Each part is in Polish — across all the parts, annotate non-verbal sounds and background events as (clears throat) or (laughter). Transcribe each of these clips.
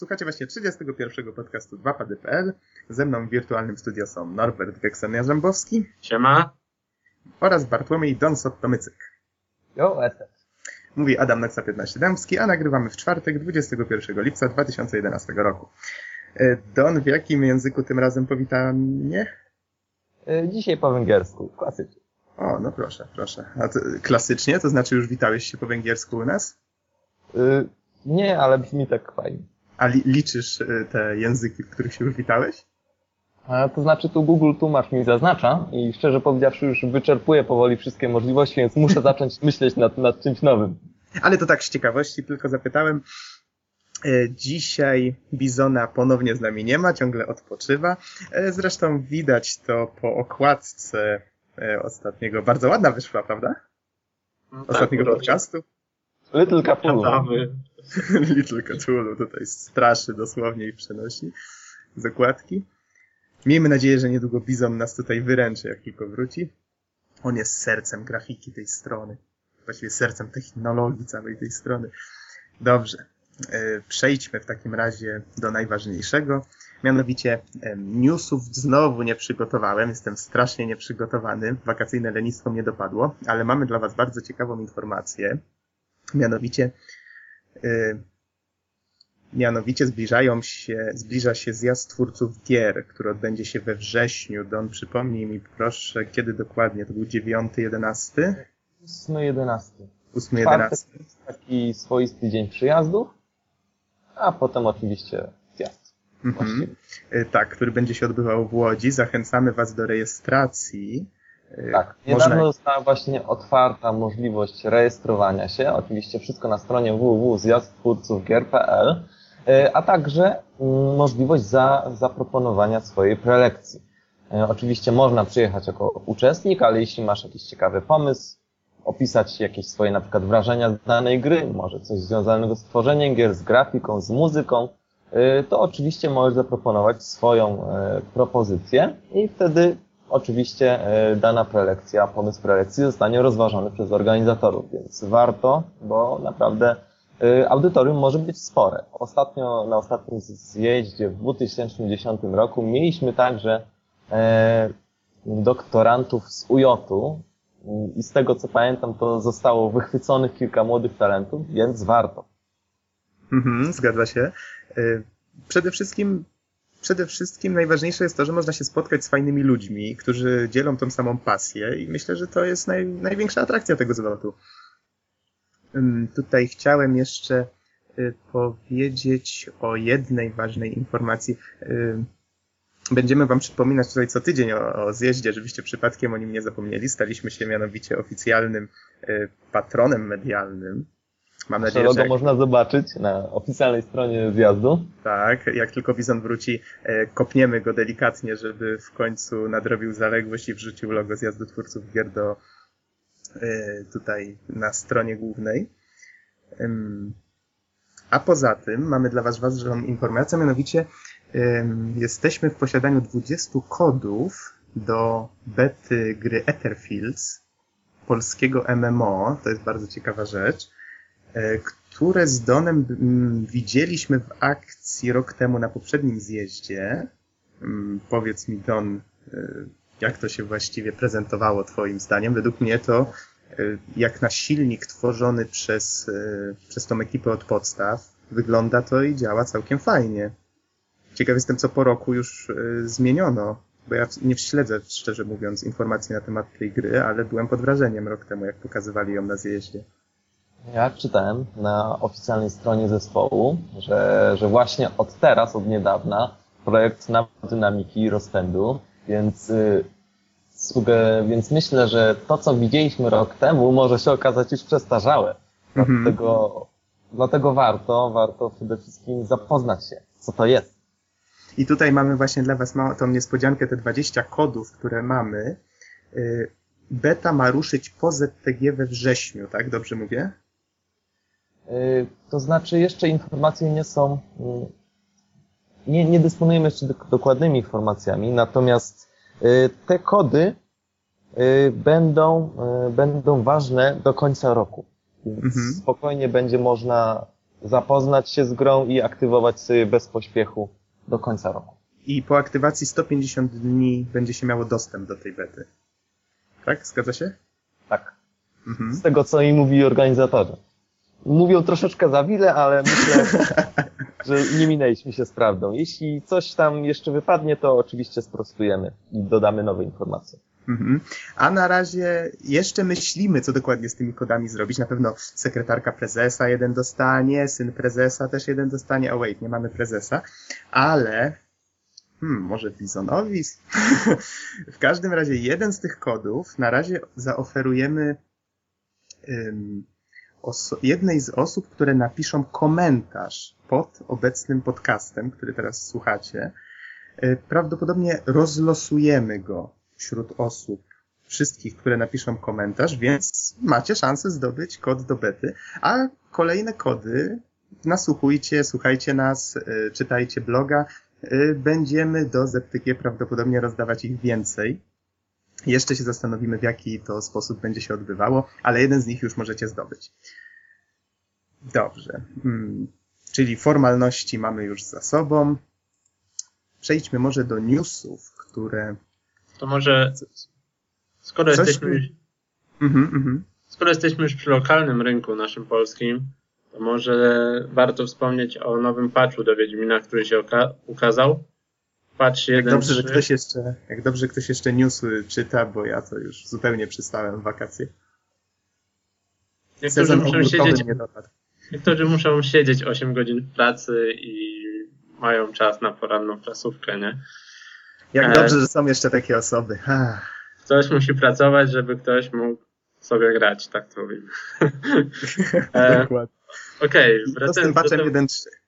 Słuchacie właśnie 31. podcastu 2pady.pl. Ze mną w wirtualnym studio są Norbert Weksenia-Rzębowski. Siema. Oraz Bartłomiej Donsot-Tomycyk. Jo, SS. Mówi Adam Naksa 15 Dębski, a nagrywamy w czwartek 21 lipca 2011 roku. E, Don, w jakim języku tym razem powita mnie? Y, Dzisiaj po węgiersku, klasycznie. O, no proszę, proszę. A to, klasycznie, to znaczy już witałeś się po węgiersku u nas? Y, Nie, ale brzmi tak fajnie. A li liczysz e, te języki, w których się już witałeś? A to znaczy tu Google Tłumacz mi zaznacza i szczerze powiedziawszy już wyczerpuje powoli wszystkie możliwości, więc muszę zacząć (laughs) myśleć nad, nad czymś nowym. Ale to tak z ciekawości tylko zapytałem. E, Dzisiaj Bizona ponownie z nami nie ma, ciągle odpoczywa. E, Zresztą widać to po okładce ostatniego. Bardzo ładna wyszła, prawda? Ostatniego tak, podcastu. Little. Gadamy. (laughs) Little Cthulhu tutaj straszy dosłownie i przenosi z okładki. Miejmy nadzieję, że niedługo Bizon nas tutaj wyręczy, jak tylko wróci. On jest sercem grafiki tej strony. Właściwie sercem technologii całej tej strony. Dobrze. E, Przejdźmy w takim razie do najważniejszego. Mianowicie em, newsów znowu nie przygotowałem. Jestem strasznie nieprzygotowany. Wakacyjne lenistwo mnie dopadło, ale mamy dla Was bardzo ciekawą informację. Mianowicie y, Mianowicie zbliżają się, zbliża się zjazd twórców gier, który odbędzie się we wrześniu. Don, przypomnij mi proszę, kiedy dokładnie? To był 9, 11? 8.11. 8, Czwartek 11? jest taki swoisty dzień przyjazdów, a potem oczywiście zjazd. Mhm. Y, Tak, który będzie się odbywał w Łodzi. Zachęcamy Was do rejestracji. Y, Tak, niedawno Można... została właśnie otwarta możliwość rejestrowania się. Oczywiście wszystko na stronie www.zjazdtwórcówgier.pl, y, a także mm, możliwość za, zaproponowania swojej prelekcji. Y, Oczywiście można przyjechać jako uczestnik, ale jeśli masz jakiś ciekawy pomysł, opisać jakieś swoje na przykład wrażenia z danej gry, może coś związanego z tworzeniem gier, z grafiką, z muzyką, to oczywiście możesz zaproponować swoją propozycję i wtedy oczywiście y, dana prelekcja, pomysł prelekcji zostanie rozważony przez organizatorów, więc warto, bo naprawdę y, audytorium może być spore. Ostatnio, na ostatnim zjeździe w 2010 roku mieliśmy także e, doktorantów z UJ-u i z tego co pamiętam to zostało wychwyconych kilka młodych talentów, więc warto. Mhm, zgadza się. Przede wszystkim, przede wszystkim najważniejsze jest to, że można się spotkać z fajnymi ludźmi, którzy dzielą tą samą pasję i myślę, że to jest naj, największa atrakcja tego zlotu. Tutaj chciałem jeszcze y, powiedzieć o jednej ważnej informacji. Będziemy Wam przypominać tutaj co tydzień o, o zjeździe, żebyście przypadkiem o nim nie zapomnieli. Staliśmy się mianowicie oficjalnym y, patronem medialnym. Mam nadzieję, logo że można zobaczyć na oficjalnej stronie zjazdu. tak, jak tylko Bizon wróci, e, kopniemy go delikatnie, żeby w końcu nadrobił zaległość i wrzucił logo zjazdu twórców gier do e, tutaj na stronie głównej. A poza tym mamy dla Was ważną informację, mianowicie jesteśmy w posiadaniu 20 kodów do bety gry Etherfields, polskiego MMO, to jest bardzo ciekawa rzecz, które z Donem mm, widzieliśmy w akcji rok temu na poprzednim zjeździe. Mm, Powiedz mi, Don, y, jak to się właściwie prezentowało Twoim zdaniem? Według mnie to y, jak na silnik tworzony przez, przez tą ekipę od podstaw wygląda to i działa całkiem fajnie. Ciekaw jestem, co po roku już zmieniono, bo ja nie śledzę, szczerze mówiąc, informacji na temat tej gry, ale byłem pod wrażeniem rok temu, jak pokazywali ją na zjeździe. Ja czytałem na oficjalnej stronie zespołu, że, że właśnie od teraz, od niedawna, projekt nabył dynamiki rozpędu, więc, y, sługę, więc myślę, że to, co widzieliśmy rok temu, może się okazać już przestarzałe. Mhm. Dlatego, dlatego warto, warto przede wszystkim zapoznać się, co to jest. I tutaj mamy właśnie dla Was tą niespodziankę, te 20 kodów, które mamy. Y, Beta ma ruszyć po ZTG we wrześniu, tak? Dobrze mówię? Y, To znaczy, jeszcze informacje nie są, y, nie, nie dysponujemy jeszcze dok- dokładnymi informacjami, natomiast y, te kody będą, będą ważne do końca roku. Więc Mhm. spokojnie będzie można zapoznać się z grą i aktywować sobie bez pośpiechu do końca roku. I po aktywacji 150 dni będzie się miało dostęp do tej bety. Tak? Zgadza się? Tak. Mhm. Z tego, co im mówili organizatorzy. Mówią troszeczkę za wiele, ale myślę, (laughs) że nie minęliśmy się z prawdą. Jeśli coś tam jeszcze wypadnie, to oczywiście sprostujemy i dodamy nowe informacje. Mhm. A na razie jeszcze myślimy, co dokładnie z tymi kodami zrobić. Na pewno sekretarka prezesa jeden dostanie, syn prezesa też jeden dostanie. O wait, nie mamy prezesa. Ale hmm, może Bizonowi? (laughs) w każdym razie jeden z tych kodów na razie zaoferujemy um, jednej z osób, które napiszą komentarz pod obecnym podcastem, który teraz słuchacie. E, prawdopodobnie rozlosujemy go wśród osób, wszystkich, które napiszą komentarz, więc macie szansę zdobyć kod do bety, a kolejne kody nasłuchujcie, słuchajcie nas, e, czytajcie bloga, e, będziemy do ZTG prawdopodobnie rozdawać ich więcej. Jeszcze się zastanowimy, w jaki to sposób będzie się odbywało, ale jeden z nich już możecie zdobyć. Dobrze. Hmm. Czyli formalności mamy już za sobą. Przejdźmy może do newsów, które. To może. Skoro Coś jesteśmy. Już... Mhm, mhm. Skoro jesteśmy już przy lokalnym rynku naszym polskim, to może warto wspomnieć o nowym patchu do Wiedźmina, który się ukazał. Patch 1. Jak dobrze, że ktoś jeszcze, jak dobrze, ktoś jeszcze newsy czyta, bo ja to już zupełnie przystałem w wakacje. Niektórzy Sezon muszą siedzieć, nie dotarł. Niektórzy muszą siedzieć 8 godzin w pracy i mają czas na poranną prasówkę, nie? Jak e... dobrze, że są jeszcze takie osoby. Ktoś musi pracować, żeby ktoś mógł sobie grać, tak to mówimy. (laughs) e... (laughs) Dokładnie. Okej, okay, wracając 1.3.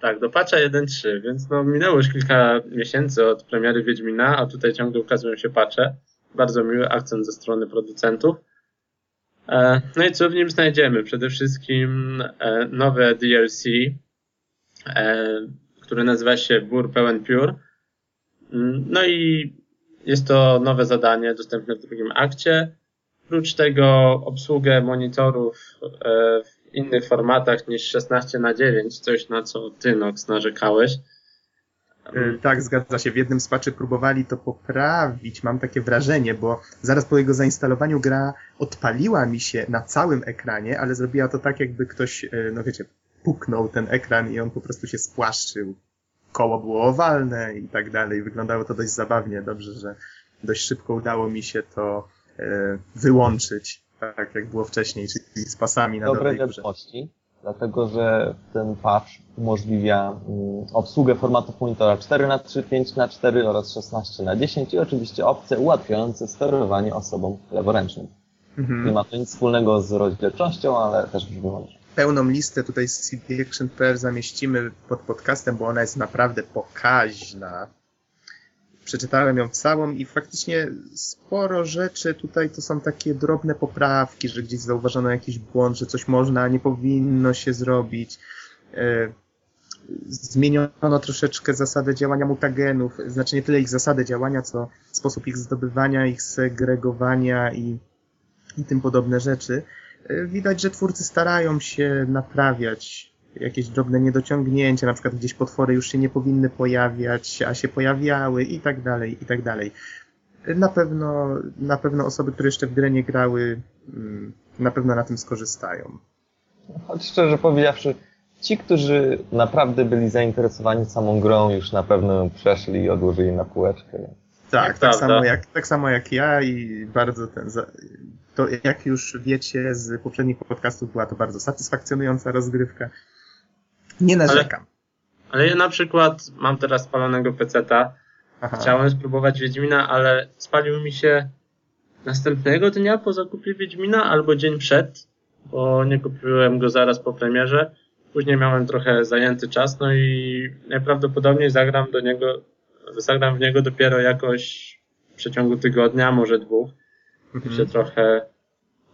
Tak, do patcha 1.3, więc no minęło już kilka miesięcy od premiery Wiedźmina, a tutaj ciągle ukazują się patche. Bardzo miły akcent ze strony producentów. E, no i co w nim znajdziemy? Przede wszystkim e, nowe DLC, e, które nazywa się Bur Pełen Pure. Mm, no i jest to nowe zadanie dostępne w drugim akcie. Oprócz tego obsługę monitorów innych formatach niż 16 na 9, coś na co ty Nox narzekałeś. E, tak, zgadza się. W jednym z patchy próbowali to poprawić, mam takie wrażenie, bo zaraz po jego zainstalowaniu gra odpaliła mi się na całym ekranie, ale zrobiła to tak, jakby ktoś, e, no wiecie, puknął ten ekran i on po prostu się spłaszczył. Koło było owalne i tak dalej. Wyglądało to dość zabawnie. Dobrze, że dość szybko udało mi się to e, wyłączyć, tak jak było wcześniej, czyli z pasami na Dobre górze dlatego że ten patch umożliwia mm, obsługę formatów monitora 4x3, 5x4 oraz 16x10 i oczywiście opcje ułatwiające sterowanie osobą leworęcznym. Mhm. Nie ma to nic wspólnego z rozdzielczością, ale też brzmi. Pełną listę tutaj z CD Action.pl zamieścimy pod podcastem, bo ona jest naprawdę pokaźna przeczytałem ją całą i faktycznie sporo rzeczy tutaj to są takie drobne poprawki, że gdzieś zauważono jakiś błąd, że coś można, a nie powinno się zrobić. E, zmieniono troszeczkę zasadę działania mutagenów, znaczy nie tyle ich zasadę działania, co sposób ich zdobywania, ich segregowania i, i tym podobne rzeczy. E, widać, że twórcy starają się naprawiać jakieś drobne niedociągnięcia, na przykład gdzieś potwory już się nie powinny pojawiać, a się pojawiały i tak dalej, i tak dalej. Na pewno, na pewno osoby, które jeszcze w grę nie grały, mm, na pewno na tym skorzystają. Choć szczerze powiedziawszy, ci, którzy naprawdę byli zainteresowani samą grą, już na pewno ją przeszli i odłożyli na półeczkę. Tak, tak samo, jak, tak samo jak ja i bardzo ten, to jak już wiecie z poprzednich podcastów była to bardzo satysfakcjonująca rozgrywka. Nie narzekam. Ale, ale ja na przykład mam teraz spalonego peceta. Chciałem spróbować Wiedźmina, ale spalił mi się następnego dnia po zakupie Wiedźmina albo dzień przed, bo nie kupiłem go zaraz po premierze. Później miałem trochę zajęty czas, no i najprawdopodobniej zagram do niego, zagram w niego dopiero jakoś w przeciągu tygodnia, może dwóch. Mhm. się trochę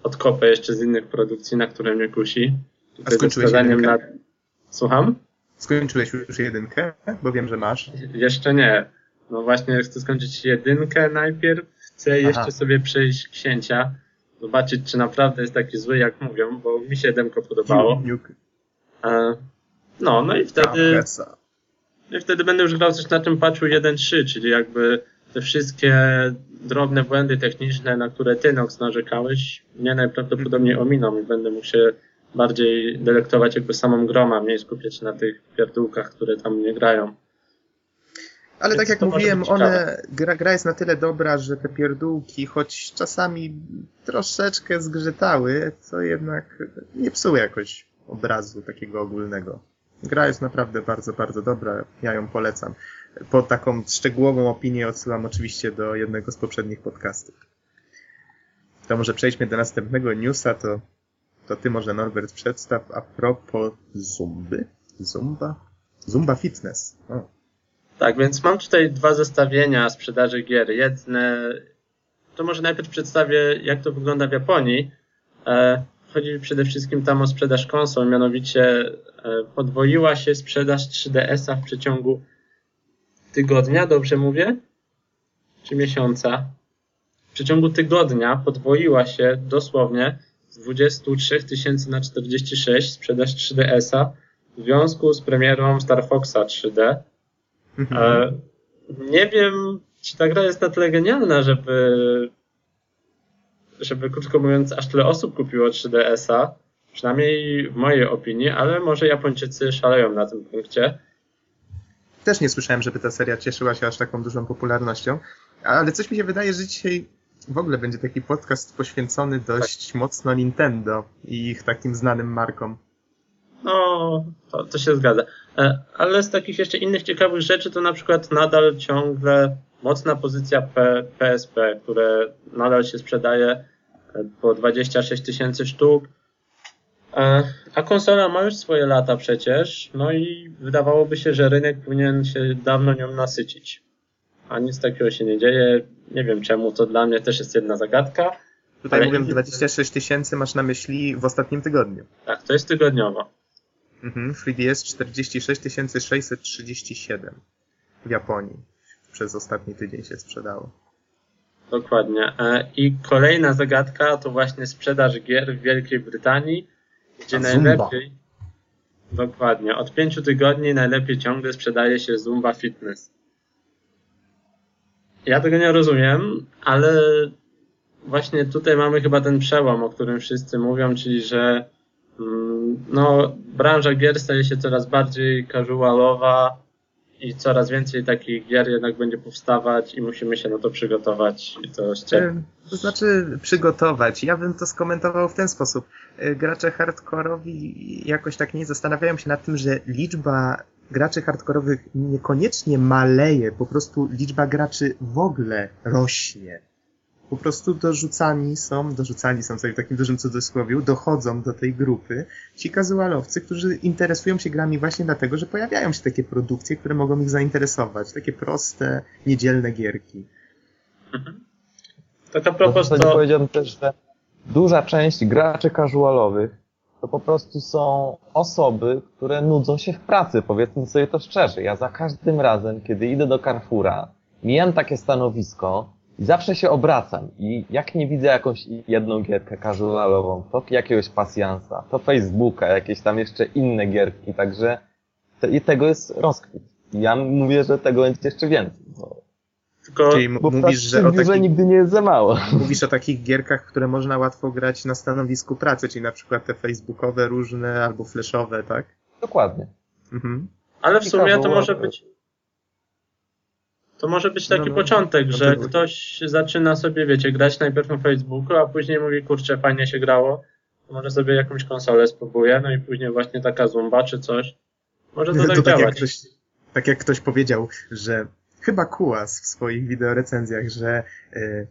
odkopę jeszcze z innych produkcji, na które mnie kusi. A skończyłeś jedynkę? Na... Słucham? Skończyłeś już jedynkę? Bo wiem, że masz. Jeszcze nie. No właśnie chcę skończyć jedynkę najpierw. Chcę Aha. jeszcze sobie przejść księcia. Zobaczyć, czy naprawdę jest taki zły, jak mówią, bo mi się jedynko podobało. E, no, no i wtedy, i wtedy będę już grał coś na tym patchu 1.3, czyli jakby te wszystkie drobne błędy techniczne, na które ty, Nox, narzekałeś, mnie najprawdopodobniej ominą i będę mógł się bardziej delektować jakby samą grą, a mniej skupiać się na tych pierdółkach, które tam nie grają. Ale Więc tak jak mówiłem, one, gra, gra jest na tyle dobra, że te pierdółki, choć czasami troszeczkę zgrzytały, to jednak nie psuły jakoś obrazu takiego ogólnego. Gra jest naprawdę bardzo, bardzo dobra. Ja ją polecam. Po taką szczegółową opinię odsyłam oczywiście do jednego z poprzednich podcastów. To może przejdźmy do następnego newsa, to, to ty może Norbert przedstaw a propos Zumby. Zumba? Zumba Fitness. O. Tak, więc mam tutaj dwa zestawienia sprzedaży gier. Jedne, to może najpierw przedstawię, jak to wygląda w Japonii. E, chodzi przede wszystkim tam o sprzedaż konsol, mianowicie e, podwoiła się sprzedaż 3DS-a w przeciągu tygodnia, dobrze mówię? Czy miesiąca? W przeciągu tygodnia podwoiła się dosłownie z 23 tysięcy na 46 sprzedaż 3DS-a w związku z premierą Star Foxa 3D. E, nie wiem, czy ta gra jest na tyle genialna, żeby, żeby krótko mówiąc, aż tyle osób kupiło 3DS-a. Przynajmniej w mojej opinii, ale może Japończycy szaleją na tym punkcie. Też nie słyszałem, żeby ta seria cieszyła się aż taką dużą popularnością, ale coś mi się wydaje, że dzisiaj w ogóle będzie taki podcast poświęcony dość mocno Nintendo i ich takim znanym markom. No, to, to się zgadza. E, Ale z takich jeszcze innych ciekawych rzeczy to na przykład nadal ciągle mocna pozycja P, PSP, które nadal się sprzedaje e, po 26 tysięcy sztuk. E, A konsola ma już swoje lata przecież, no i wydawałoby się, że rynek powinien się dawno nią nasycić. A nic takiego się nie dzieje. Nie wiem czemu, to dla mnie też jest jedna zagadka. Tutaj Ale- mówiąc 26 tysięcy masz na myśli w ostatnim tygodniu. Tak, to jest tygodniowo. Mhm. 3DS 46 637 w Japonii. Przez ostatni tydzień się sprzedało. Dokładnie. E, I kolejna zagadka to właśnie sprzedaż gier w Wielkiej Brytanii, gdzie najlepiej. Dokładnie. Od pięciu tygodni najlepiej ciągle sprzedaje się Zumba Fitness. Ja tego nie rozumiem, ale właśnie tutaj mamy chyba ten przełom, o którym wszyscy mówią, czyli że mm, no, branża gier staje się coraz bardziej casualowa i coraz więcej takich gier jednak będzie powstawać i musimy się na to przygotować i to. Ym, To znaczy przygotować. Ja bym to skomentował w ten sposób. Y, Gracze hardkorowi jakoś tak nie zastanawiają się nad tym, że liczba graczy hardkorowych niekoniecznie maleje, po prostu liczba graczy w ogóle rośnie. Po prostu dorzucani są, dorzucani są sobie w takim dużym cudzysłowiu, dochodzą do tej grupy ci casualowcy, którzy interesują się grami właśnie dlatego, że pojawiają się takie produkcje, które mogą ich zainteresować. Takie proste, niedzielne gierki. Tak a No, propos zasadzie to, powiedziałbym też, że duża część graczy casualowych to po prostu są osoby, które nudzą się w pracy, powiedzmy sobie to szczerze. Ja za każdym razem, kiedy idę do Carrefoura, mijam takie stanowisko i zawsze się obracam i jak nie widzę jakąś jedną gierkę casualową, to jakiegoś pasjansa, to Facebooka, jakieś tam jeszcze inne gierki, także te, i tego jest rozkwit. Ja mówię, że tego będzie jeszcze więcej. Bo, tylko Czyli bo mówisz, że o takich, nigdy nie jest za mało. (laughs) mówisz o takich gierkach, które można łatwo grać na stanowisku pracy, czyli na przykład te facebookowe różne albo flashowe, tak? Dokładnie. Mhm. Ale w sumie to może być. To może być taki No, no, początek, że kontynuuj. ktoś zaczyna sobie, wiecie, grać najpierw na Facebooku, a później mówi, kurczę, fajnie się grało, to może sobie jakąś konsolę spróbuję, no i później właśnie taka zumba czy coś. Może to (laughs) tak To tak jak, działać. ktoś, tak jak ktoś powiedział, że chyba Kułas w swoich wideorecenzjach, że e,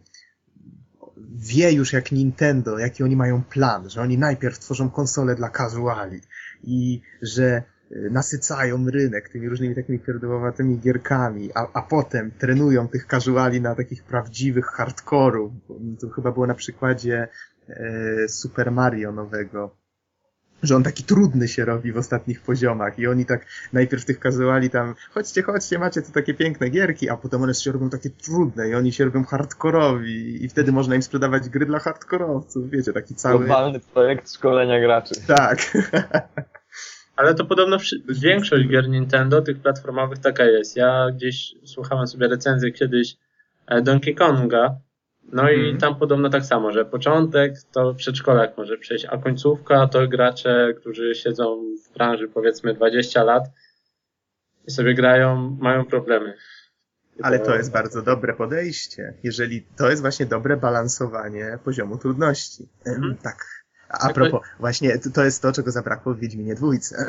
wie już jak Nintendo, jaki oni mają plan, że oni najpierw tworzą konsole dla casuali i że e, nasycają rynek tymi różnymi takimi pierdołowatymi gierkami, a, a potem trenują tych casuali na takich prawdziwych hardkorów. To chyba było na przykładzie e, Super Mario nowego, że on taki trudny się robi w ostatnich poziomach i oni tak najpierw tych casuali tam chodźcie, chodźcie, macie tu takie piękne gierki, a potem one się robią takie trudne i oni się robią hardkorowi i wtedy można im sprzedawać gry dla hardkorowców, wiecie, taki cały... Globalny projekt szkolenia graczy. Tak. (laughs) Ale to podobno wszy- większość gier Nintendo, tych platformowych, taka jest. Ja gdzieś słuchałem sobie recenzję kiedyś e, Donkey Konga, no i Mhm. tam podobno tak samo, że początek to przedszkolak może przejść, a końcówka to gracze, którzy siedzą w branży powiedzmy 20 lat i sobie grają, mają problemy. I Ale to jest bardzo dobre podejście, jeżeli to jest właśnie dobre balansowanie poziomu trudności. Mhm. Tak. A, propos, właśnie to- jest to, czego zabrakło w Wiedźminie dwójce.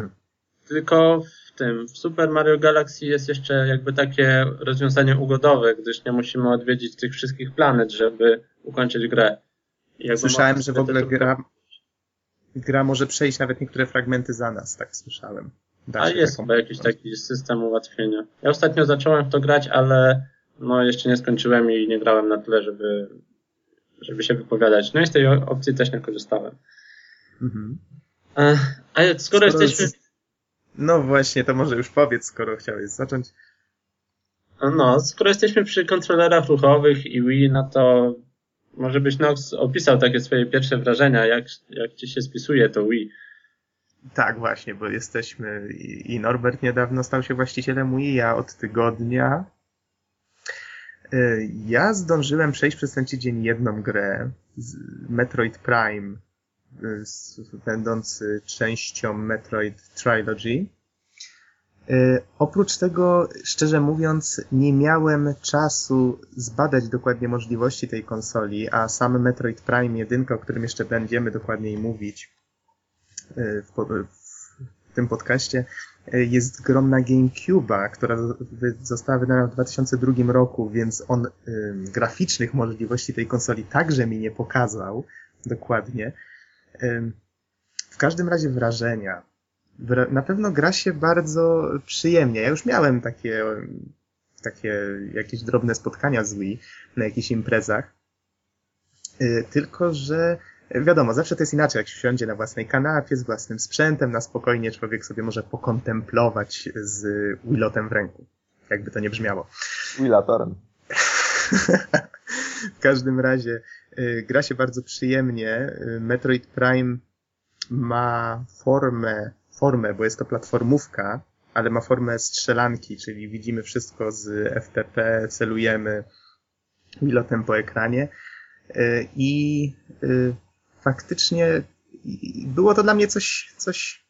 (clears throat) Tylko tym, w Super Mario Galaxy jest jeszcze jakby takie rozwiązanie ugodowe, gdyż nie musimy odwiedzić tych wszystkich planet, żeby ukończyć grę. Jakby Słyszałem, że w ogóle gra, gra może przejść nawet niektóre fragmenty za nas, tak słyszałem. Da A jest chyba jakiś taki system ułatwienia. Ja ostatnio zacząłem w to grać, ale no jeszcze nie skończyłem i nie grałem na tyle, żeby, żeby się wypowiadać. No i z tej opcji też nie korzystałem. Mhm. A skoro, Skoro jesteśmy... No właśnie, to może już powiedz, skoro chciałeś zacząć. No, skoro jesteśmy przy kontrolerach ruchowych i Wii, no to może byś Nox opisał takie swoje pierwsze wrażenia, jak, jak ci się spisuje to Wii. Tak, właśnie, bo jesteśmy i i Norbert niedawno stał się właścicielem Wii, ja od tygodnia. Y, Ja zdążyłem przejść przez ten tydzień jedną grę, z Metroid Prime, y, będący częścią Metroid Trilogy. Y, Oprócz tego, szczerze mówiąc, nie miałem czasu zbadać dokładnie możliwości tej konsoli, a sam Metroid Prime 1, o którym jeszcze będziemy dokładniej mówić, y, w, w tym podcaście jest grą na która została wydana w 2002 roku, więc on graficznych możliwości tej konsoli także mi nie pokazał dokładnie. W każdym razie wrażenia. Wra- Na pewno gra się bardzo przyjemnie. Ja już miałem takie, takie jakieś drobne spotkania z Wii na jakichś imprezach. Y, Tylko, że Wiadomo, zawsze to jest inaczej, jak się siądzie na własnej kanapie, z własnym sprzętem, na spokojnie człowiek sobie może pokontemplować z Willotem w ręku. Jakby to nie brzmiało. Willatorem. (laughs) w każdym razie gra się bardzo przyjemnie. Y, Metroid Prime ma formę, formę, bo jest to platformówka, ale ma formę strzelanki, czyli widzimy wszystko z FTP, celujemy Willotem po ekranie. Y, I y, faktycznie było to dla mnie coś, coś,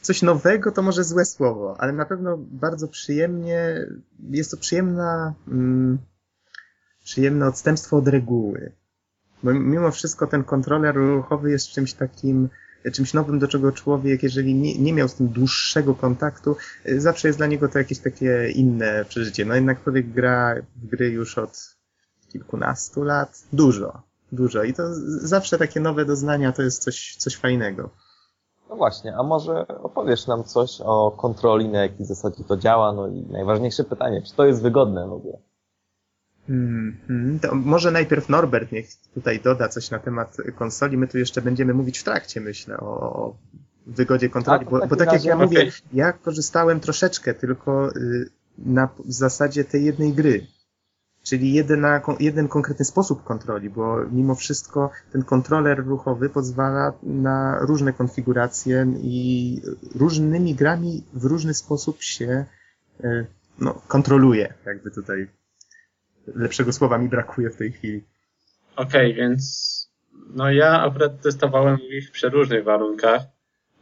coś nowego, to może złe słowo, ale na pewno bardzo przyjemnie, jest to przyjemna, mm, przyjemne odstępstwo od reguły. Bo mimo wszystko ten kontroler ruchowy jest czymś takim, czymś nowym, do czego człowiek, jeżeli nie, nie miał z tym dłuższego kontaktu, zawsze jest dla niego to jakieś takie inne przeżycie. No jednak człowiek gra w gry już od kilkunastu lat. Dużo, dużo. I to zawsze takie nowe doznania to jest coś, coś fajnego. No właśnie, a może opowiesz nam coś o kontroli, na jakiej zasadzie to działa, no i najważniejsze pytanie, czy to jest wygodne w ogóle? Mhm. To może najpierw Norbert niech tutaj doda coś na temat konsoli. My tu jeszcze będziemy mówić w trakcie, myślę, o, wygodzie kontroli. A, w Bo, bo tak jak ja mówię, okej. ja korzystałem troszeczkę tylko y, na zasadzie tej jednej gry. Czyli jedyna, jeden konkretny sposób kontroli, bo mimo wszystko ten kontroler ruchowy pozwala na różne konfiguracje i różnymi grami w różny sposób się y, no, kontroluje. Jakby tutaj lepszego słowa mi brakuje w tej chwili. Okej, więc no ja akurat testowałem ich w przeróżnych warunkach.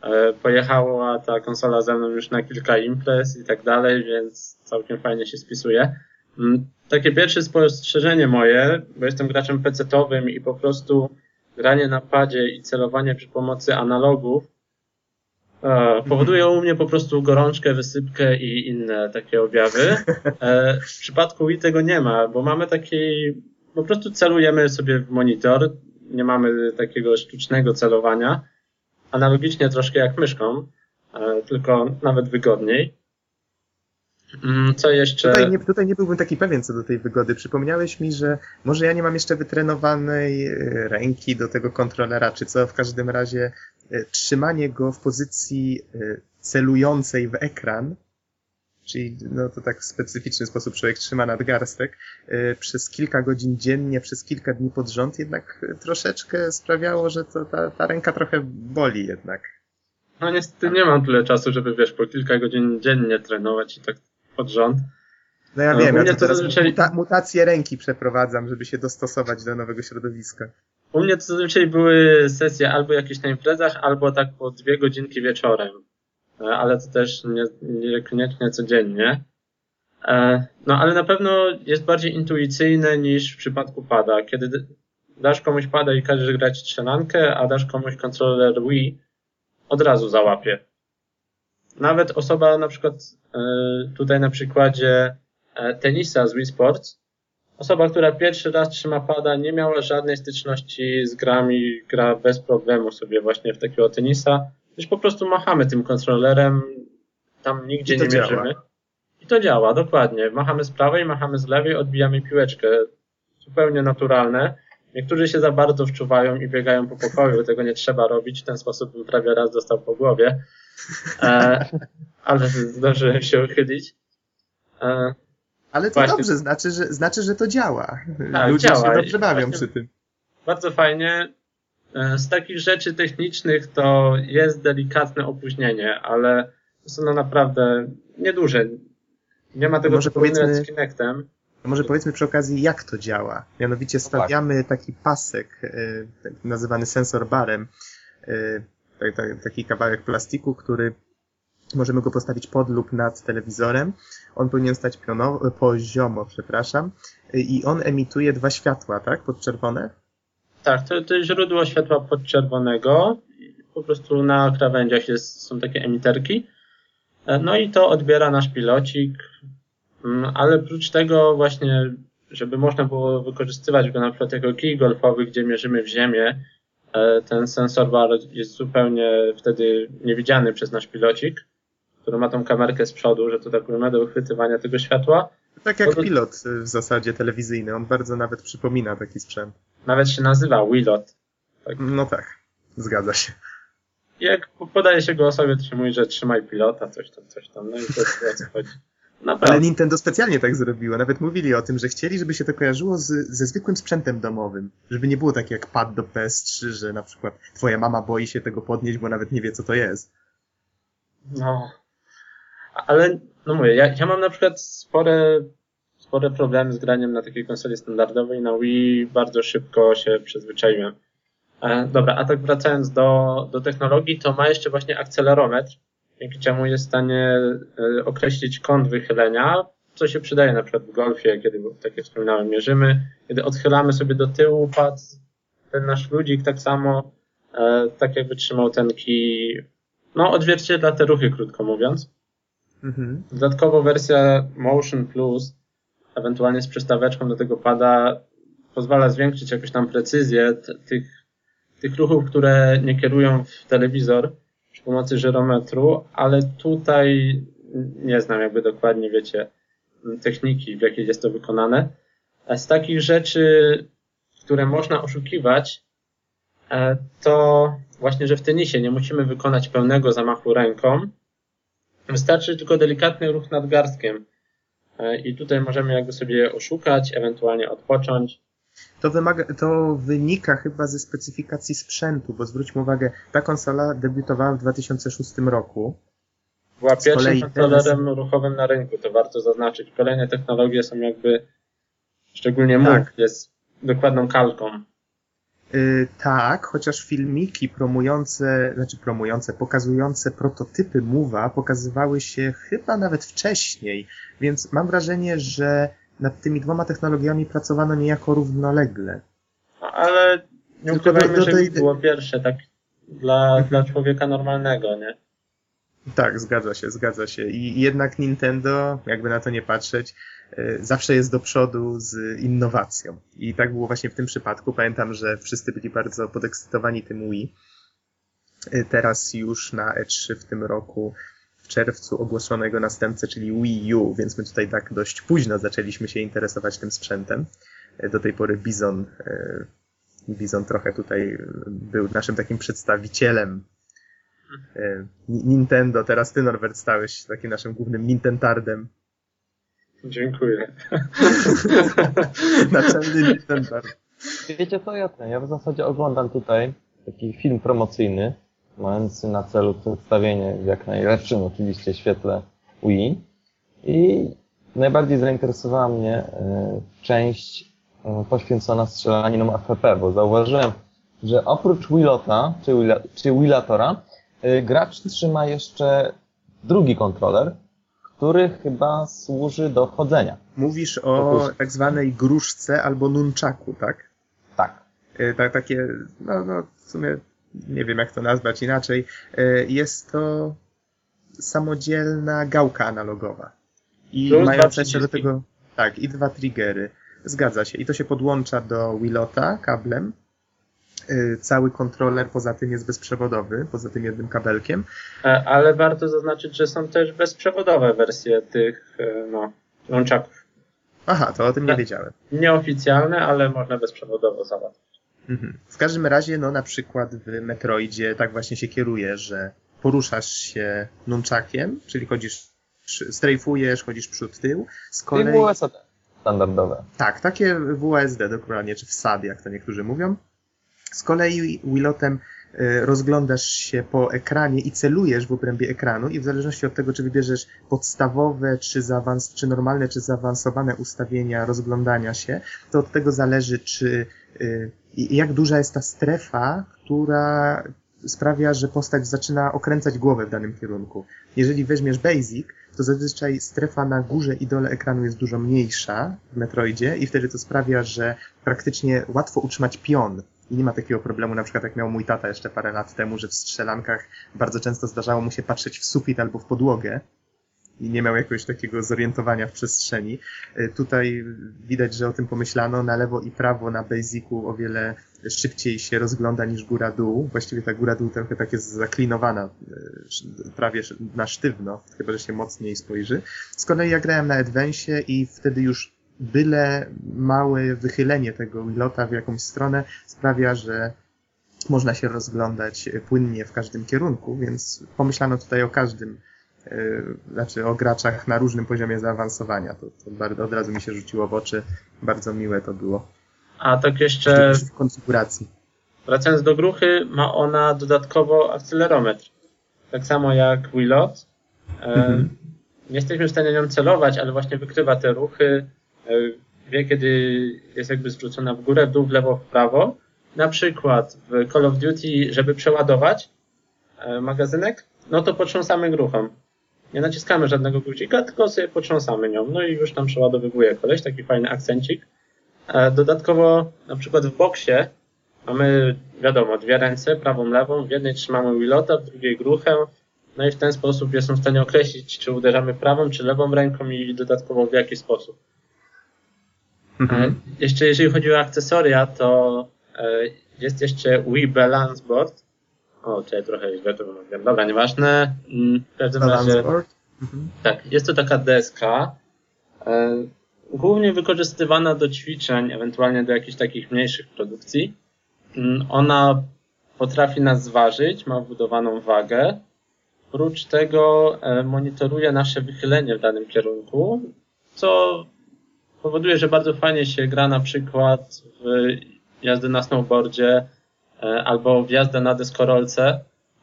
E, Pojechała ta konsola ze mną już na kilka imprez i tak dalej, więc całkiem fajnie się spisuje. Mm, Takie pierwsze spostrzeżenie moje, bo jestem graczem PC-towym i po prostu granie na padzie i celowanie przy pomocy analogów e, powoduje u mnie po prostu gorączkę, wysypkę i inne takie objawy. E, w przypadku Wii tego nie ma, bo mamy taki, po prostu celujemy sobie w monitor, nie mamy takiego sztucznego celowania, analogicznie troszkę jak myszką, e, tylko nawet wygodniej. Mm, Co jeszcze? Tutaj nie, tutaj nie byłbym taki pewien co do tej wygody. Przypomniałeś mi, że może ja nie mam jeszcze wytrenowanej ręki do tego kontrolera, czy co. W każdym razie trzymanie go w pozycji e, celującej w ekran, czyli no to tak w specyficzny sposób człowiek trzyma nadgarstek, e, przez kilka godzin dziennie, przez kilka dni pod rząd jednak e, troszeczkę sprawiało, że to ta, ta ręka trochę boli jednak. No niestety nie mam tyle czasu, żeby wiesz, po kilka godzin dziennie trenować i tak pod rząd. No ja No, wiem, ja to teraz zazwyczaj- muta mutację ręki przeprowadzam, żeby się dostosować do nowego środowiska. U mnie to zazwyczaj były sesje albo jakieś na imprezach, albo tak po dwie godzinki wieczorem. E, Ale to też nie, niekoniecznie codziennie. E, No ale na pewno jest bardziej intuicyjne niż w przypadku pada. Kiedy dasz komuś pada i każesz grać strzelankę, a dasz komuś kontroler Wii, od razu załapie. Nawet osoba na przykład e, tutaj na przykładzie tenisa z Wii Sports, Osoba, która pierwszy raz trzyma pada, nie miała żadnej styczności z grami, gra bez problemu sobie właśnie w takiego tenisa. Już po prostu machamy tym kontrolerem, tam nigdzie nie działa. mierzymy. I to działa, dokładnie. Machamy z prawej, machamy z lewej, odbijamy piłeczkę. Zupełnie naturalne. Niektórzy się za bardzo wczuwają i biegają po pokoju, tego nie trzeba robić, w ten sposób bym prawie raz dostał po głowie. E, (laughs) ale zdążyłem się uchylić. E, Ale to Właśnie. dobrze, znaczy że, znaczy, że to działa. Tak, Ludzie działa. się dobrze bawią przy tym. bardzo fajnie. E, Z takich rzeczy technicznych to jest delikatne opóźnienie, ale są one naprawdę nieduże. Nie ma tego, Może powiedzmy- z Kinectem. Może powiedzmy przy okazji, jak to działa. Mianowicie stawiamy taki pasek, y, tak nazywany sensor barem, y, tak- tak- taki kawałek plastiku, który możemy go postawić pod lub nad telewizorem. On powinien stać poziomo, przepraszam, i on emituje dwa światła, tak? Podczerwone? Tak, to, to jest źródło światła podczerwonego. Po prostu na krawędziach jest, są takie emiterki. E, No i to odbiera nasz pilocik. Mm, Ale oprócz tego właśnie, żeby można było wykorzystywać go na przykład jako kij golfowy, gdzie mierzymy w ziemię, e, ten sensor bar jest zupełnie wtedy niewidziany przez nasz pilocik, który ma tą kamerkę z przodu, że to tak ujmę do uchwytywania tego światła. Tak jak No pilot y, w zasadzie telewizyjny. On bardzo nawet przypomina taki sprzęt. Nawet się nazywa Willot. No tak, zgadza się. Jak podaje się go osobie, to się mówi, że trzymaj pilota, coś tam, coś tam. No i to jest o co chodzi. Ale Naprawdę. Nintendo specjalnie tak zrobiło. Nawet mówili o tym, że chcieli, żeby się to kojarzyło z, ze zwykłym sprzętem domowym. Żeby nie było tak jak pad do PS3, że na przykład twoja mama boi się tego podnieść, bo nawet nie wie, co to jest. No. Ale, no mówię, ja, ja mam na przykład spore, spore problemy z graniem na takiej konsoli standardowej. Na Wii bardzo szybko się przyzwyczaiłem. E, dobra, a tak wracając do, do technologii, to ma jeszcze właśnie akcelerometr, dzięki czemu jest w stanie e, określić kąt wychylenia, co się przydaje na przykład w golfie, kiedy, tak jak wspominałem, mierzymy. Kiedy odchylamy sobie do tyłu pad, ten nasz ludzik tak samo, e, tak jakby trzymał ten kij, no odzwierciedla te ruchy, krótko mówiąc. Mhm. Dodatkowo wersja Motion Plus, ewentualnie z przystaweczką do tego pada, pozwala zwiększyć jakoś tam precyzję tych, tych ruchów, które nie kierują w telewizor przy pomocy żyrometru, ale tutaj nie znam jakby dokładnie, wiecie, techniki, w jakiej jest to wykonane. Z takich rzeczy, które można oszukiwać, e, to właśnie, że w tenisie nie musimy wykonać pełnego zamachu ręką, Wystarczy tylko delikatny ruch nadgarstkiem. E, I tutaj możemy jakby sobie oszukać, ewentualnie odpocząć. To, wymaga, to wynika chyba ze specyfikacji sprzętu, bo zwróćmy uwagę, ta konsola debiutowała w 2006 roku. Była pierwszym kontrolerem ruchowym na rynku, to warto zaznaczyć. Kolejne technologie są jakby, szczególnie Tak. jest dokładną kalką. Yy, tak, chociaż filmiki promujące, znaczy promujące, pokazujące prototypy Move'a pokazywały się chyba nawet wcześniej, więc mam wrażenie, że nad tymi dwoma technologiami pracowano niejako równolegle. No, Ale nie ukrywajmy, że tej- było pierwsze, tak dla, dla człowieka normalnego, nie? Tak, zgadza się, zgadza się. I jednak Nintendo, jakby na to nie patrzeć, y, zawsze jest do przodu z innowacją. I tak było właśnie w tym przypadku. Pamiętam, że wszyscy byli bardzo podekscytowani tym Wii. Y, Teraz już na E3 w tym roku, w czerwcu ogłoszono jego następcę, czyli Wii U, więc my tutaj tak dość późno zaczęliśmy się interesować tym sprzętem. Y, Do tej pory Bizon, Bizon trochę tutaj był naszym takim przedstawicielem e, Ni- Nintendo, teraz ty Norbert stałeś takim naszym głównym Nintendardem. Dziękuję. (laughs) Naczelny Nintendard. Wiecie co, ja ten, ja w zasadzie oglądam tutaj taki film promocyjny mający na celu przedstawienie w jak najlepszym oczywiście świetle UI. I najbardziej zainteresowała mnie e, część e, poświęcona strzelaninom FPP, bo zauważyłem, że oprócz Willota, czy, Willa, czy Willatora, e, gracz trzyma jeszcze drugi kontroler, który chyba służy do chodzenia. Mówisz o tak zwanej gruszce albo nunchaku, tak? Tak. E, Tak, takie, no, no, w sumie nie wiem jak to nazwać inaczej. E, Jest to samodzielna gałka analogowa. I Plus mająca jeszcze do tego, tak, i dwa triggery. Zgadza się. I to się podłącza do Willota kablem. E, Cały kontroler poza tym jest bezprzewodowy, poza tym jednym kabelkiem. E, Ale warto zaznaczyć, że są też bezprzewodowe wersje tych e, no, łączaków. Aha, to o tym nie Tak. wiedziałem. Nieoficjalne, ale można bezprzewodowo załatwić. Mhm. W każdym razie, no na przykład w Metroidzie tak właśnie się kieruje, że poruszasz się nunchakiem, czyli chodzisz, strajfujesz, chodzisz przód, tył. Z I kolei, WSD standardowe. tak, takie WSD dokładnie, czy wsad, jak to niektórzy mówią. Z kolei Willotem y, rozglądasz się po ekranie i celujesz w obrębie ekranu i w zależności od tego, czy wybierzesz podstawowe, czy, zaawans- czy normalne, czy zaawansowane ustawienia rozglądania się, to od tego zależy, czy y, jak duża jest ta strefa, która sprawia, że postać zaczyna okręcać głowę w danym kierunku. Jeżeli weźmiesz Basic, to zazwyczaj strefa na górze i dole ekranu jest dużo mniejsza w Metroidzie i wtedy to sprawia, że praktycznie łatwo utrzymać pion. I nie ma takiego problemu, na przykład jak miał mój tata jeszcze parę lat temu, że w strzelankach bardzo często zdarzało mu się patrzeć w sufit albo w podłogę i nie miał jakiegoś takiego zorientowania w przestrzeni. Y, Tutaj widać, że o tym pomyślano. Na lewo i prawo na Basicu o wiele szybciej się rozgląda niż góra-dół. Właściwie ta góra-dół trochę tak jest zaklinowana, sz- prawie na sztywno, chyba że się mocniej spojrzy. Z kolei ja grałem na Advance i wtedy już byle małe wychylenie tego Willota w jakąś stronę sprawia, że można się rozglądać płynnie w każdym kierunku, więc pomyślano tutaj o każdym y, znaczy o graczach na różnym poziomie zaawansowania. To, to bardzo, od razu mi się rzuciło w oczy. Bardzo miłe to było. A tak jeszcze W konfiguracji. wracając do gruchy, ma ona dodatkowo akcelerometr. Tak samo jak Willot. E, Mhm. Nie jesteśmy w stanie nią celować, ale właśnie wykrywa te ruchy. E, wie, kiedy jest jakby zwrócona w górę, w dół, w lewo, w prawo. Na przykład w Call of Duty, żeby przeładować e, magazynek, no to potrząsamy gruchą. Nie naciskamy żadnego guzika, tylko sobie potrząsamy nią. No i już tam przeładowywuje koleś, taki fajny akcencik. E, Dodatkowo, na przykład w boksie mamy, wiadomo, dwie ręce, prawą, lewą. W jednej trzymamy Willota, w drugiej gruchę. No i w ten sposób jestem w stanie określić, czy uderzamy prawą, czy lewą ręką i dodatkowo w jaki sposób. E, Mhm. Jeszcze jeżeli chodzi o akcesoria, to e, jest jeszcze Wii Balance Board. O, tutaj trochę źle to wymawiam. Dobra, nieważne. Mm, W każdym razie, Balance board. Mhm. tak, jest to taka deska, e, głównie wykorzystywana do ćwiczeń, ewentualnie do jakichś takich mniejszych produkcji. Mm, Ona potrafi nas zważyć, ma wbudowaną wagę. Oprócz tego e, monitoruje nasze wychylenie w danym kierunku, co powoduje, że bardzo fajnie się gra na przykład w jazdę na snowboardzie e, albo w jazdę na deskorolce.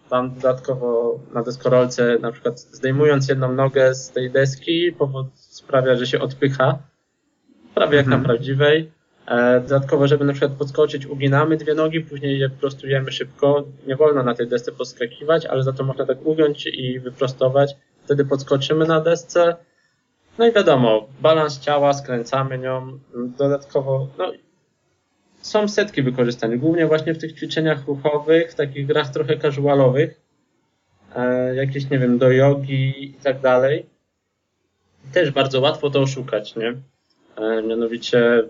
Tam dodatkowo na deskorolce na przykład zdejmując jedną nogę z tej deski powód sprawia, że się odpycha prawie jak Mhm. na prawdziwej. E, Dodatkowo, żeby na przykład podskoczyć, uginamy dwie nogi, później je prostujemy szybko. Nie wolno na tej desce podskakiwać, ale za to można tak ugiąć i wyprostować. Wtedy podskoczymy na desce. No i wiadomo, balans ciała, skręcamy nią. Dodatkowo, no, są setki wykorzystań, głównie właśnie w tych ćwiczeniach ruchowych, w takich grach trochę casualowych, e, jakieś, nie wiem, do jogi i tak dalej. Też bardzo łatwo to oszukać, nie? E, mianowicie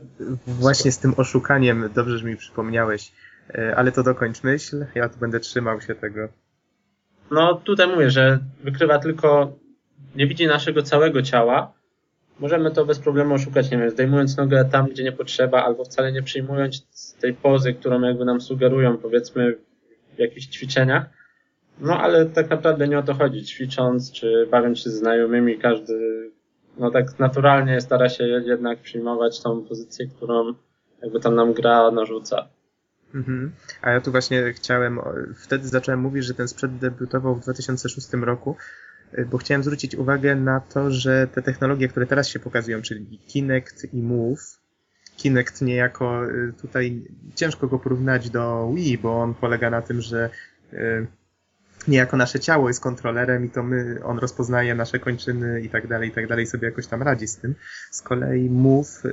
Właśnie z tym oszukaniem, dobrze, że mi przypomniałeś, E, ale to dokończ myśl, ja tu będę trzymał się tego. No tutaj mówię, że wykrywa tylko, nie widzi naszego całego ciała. Możemy to bez problemu oszukać, nie wiem, zdejmując nogę tam, gdzie nie potrzeba, albo wcale nie przyjmując tej pozy, którą jakby nam sugerują, powiedzmy, w jakichś ćwiczeniach. No ale tak naprawdę nie o to chodzi. Ćwicząc, czy bawiąc się z znajomymi, każdy, no tak naturalnie stara się jednak przyjmować tą pozycję, którą jakby tam nam gra narzuca. Mhm. A ja tu właśnie chciałem, wtedy zacząłem mówić, że ten sprzęt debiutował w 2006 roku, bo chciałem zwrócić uwagę na to, że te technologie, które teraz się pokazują, czyli Kinect i Move, Kinect niejako y, tutaj ciężko go porównać do Wii, bo on polega na tym, że y, niejako nasze ciało jest kontrolerem i to my, on rozpoznaje nasze kończyny i tak dalej, i tak dalej, sobie jakoś tam radzi z tym. Z kolei Move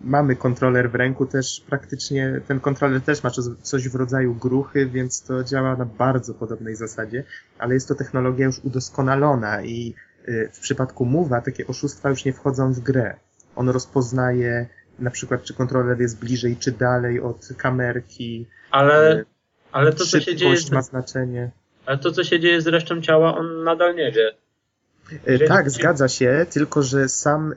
mamy kontroler w ręku też praktycznie, ten kontroler też ma coś w rodzaju gruchy, więc to działa na bardzo podobnej zasadzie, ale jest to technologia już udoskonalona i y, w przypadku Move'a takie oszustwa już nie wchodzą w grę. On rozpoznaje na przykład, czy kontroler jest bliżej, czy dalej od kamerki. Ale, y, ale to, co się dzieje... ma znaczenie. Ale to, co się dzieje z resztą ciała, on nadal nie wie. E, tak, zgadza się, tylko że sam e,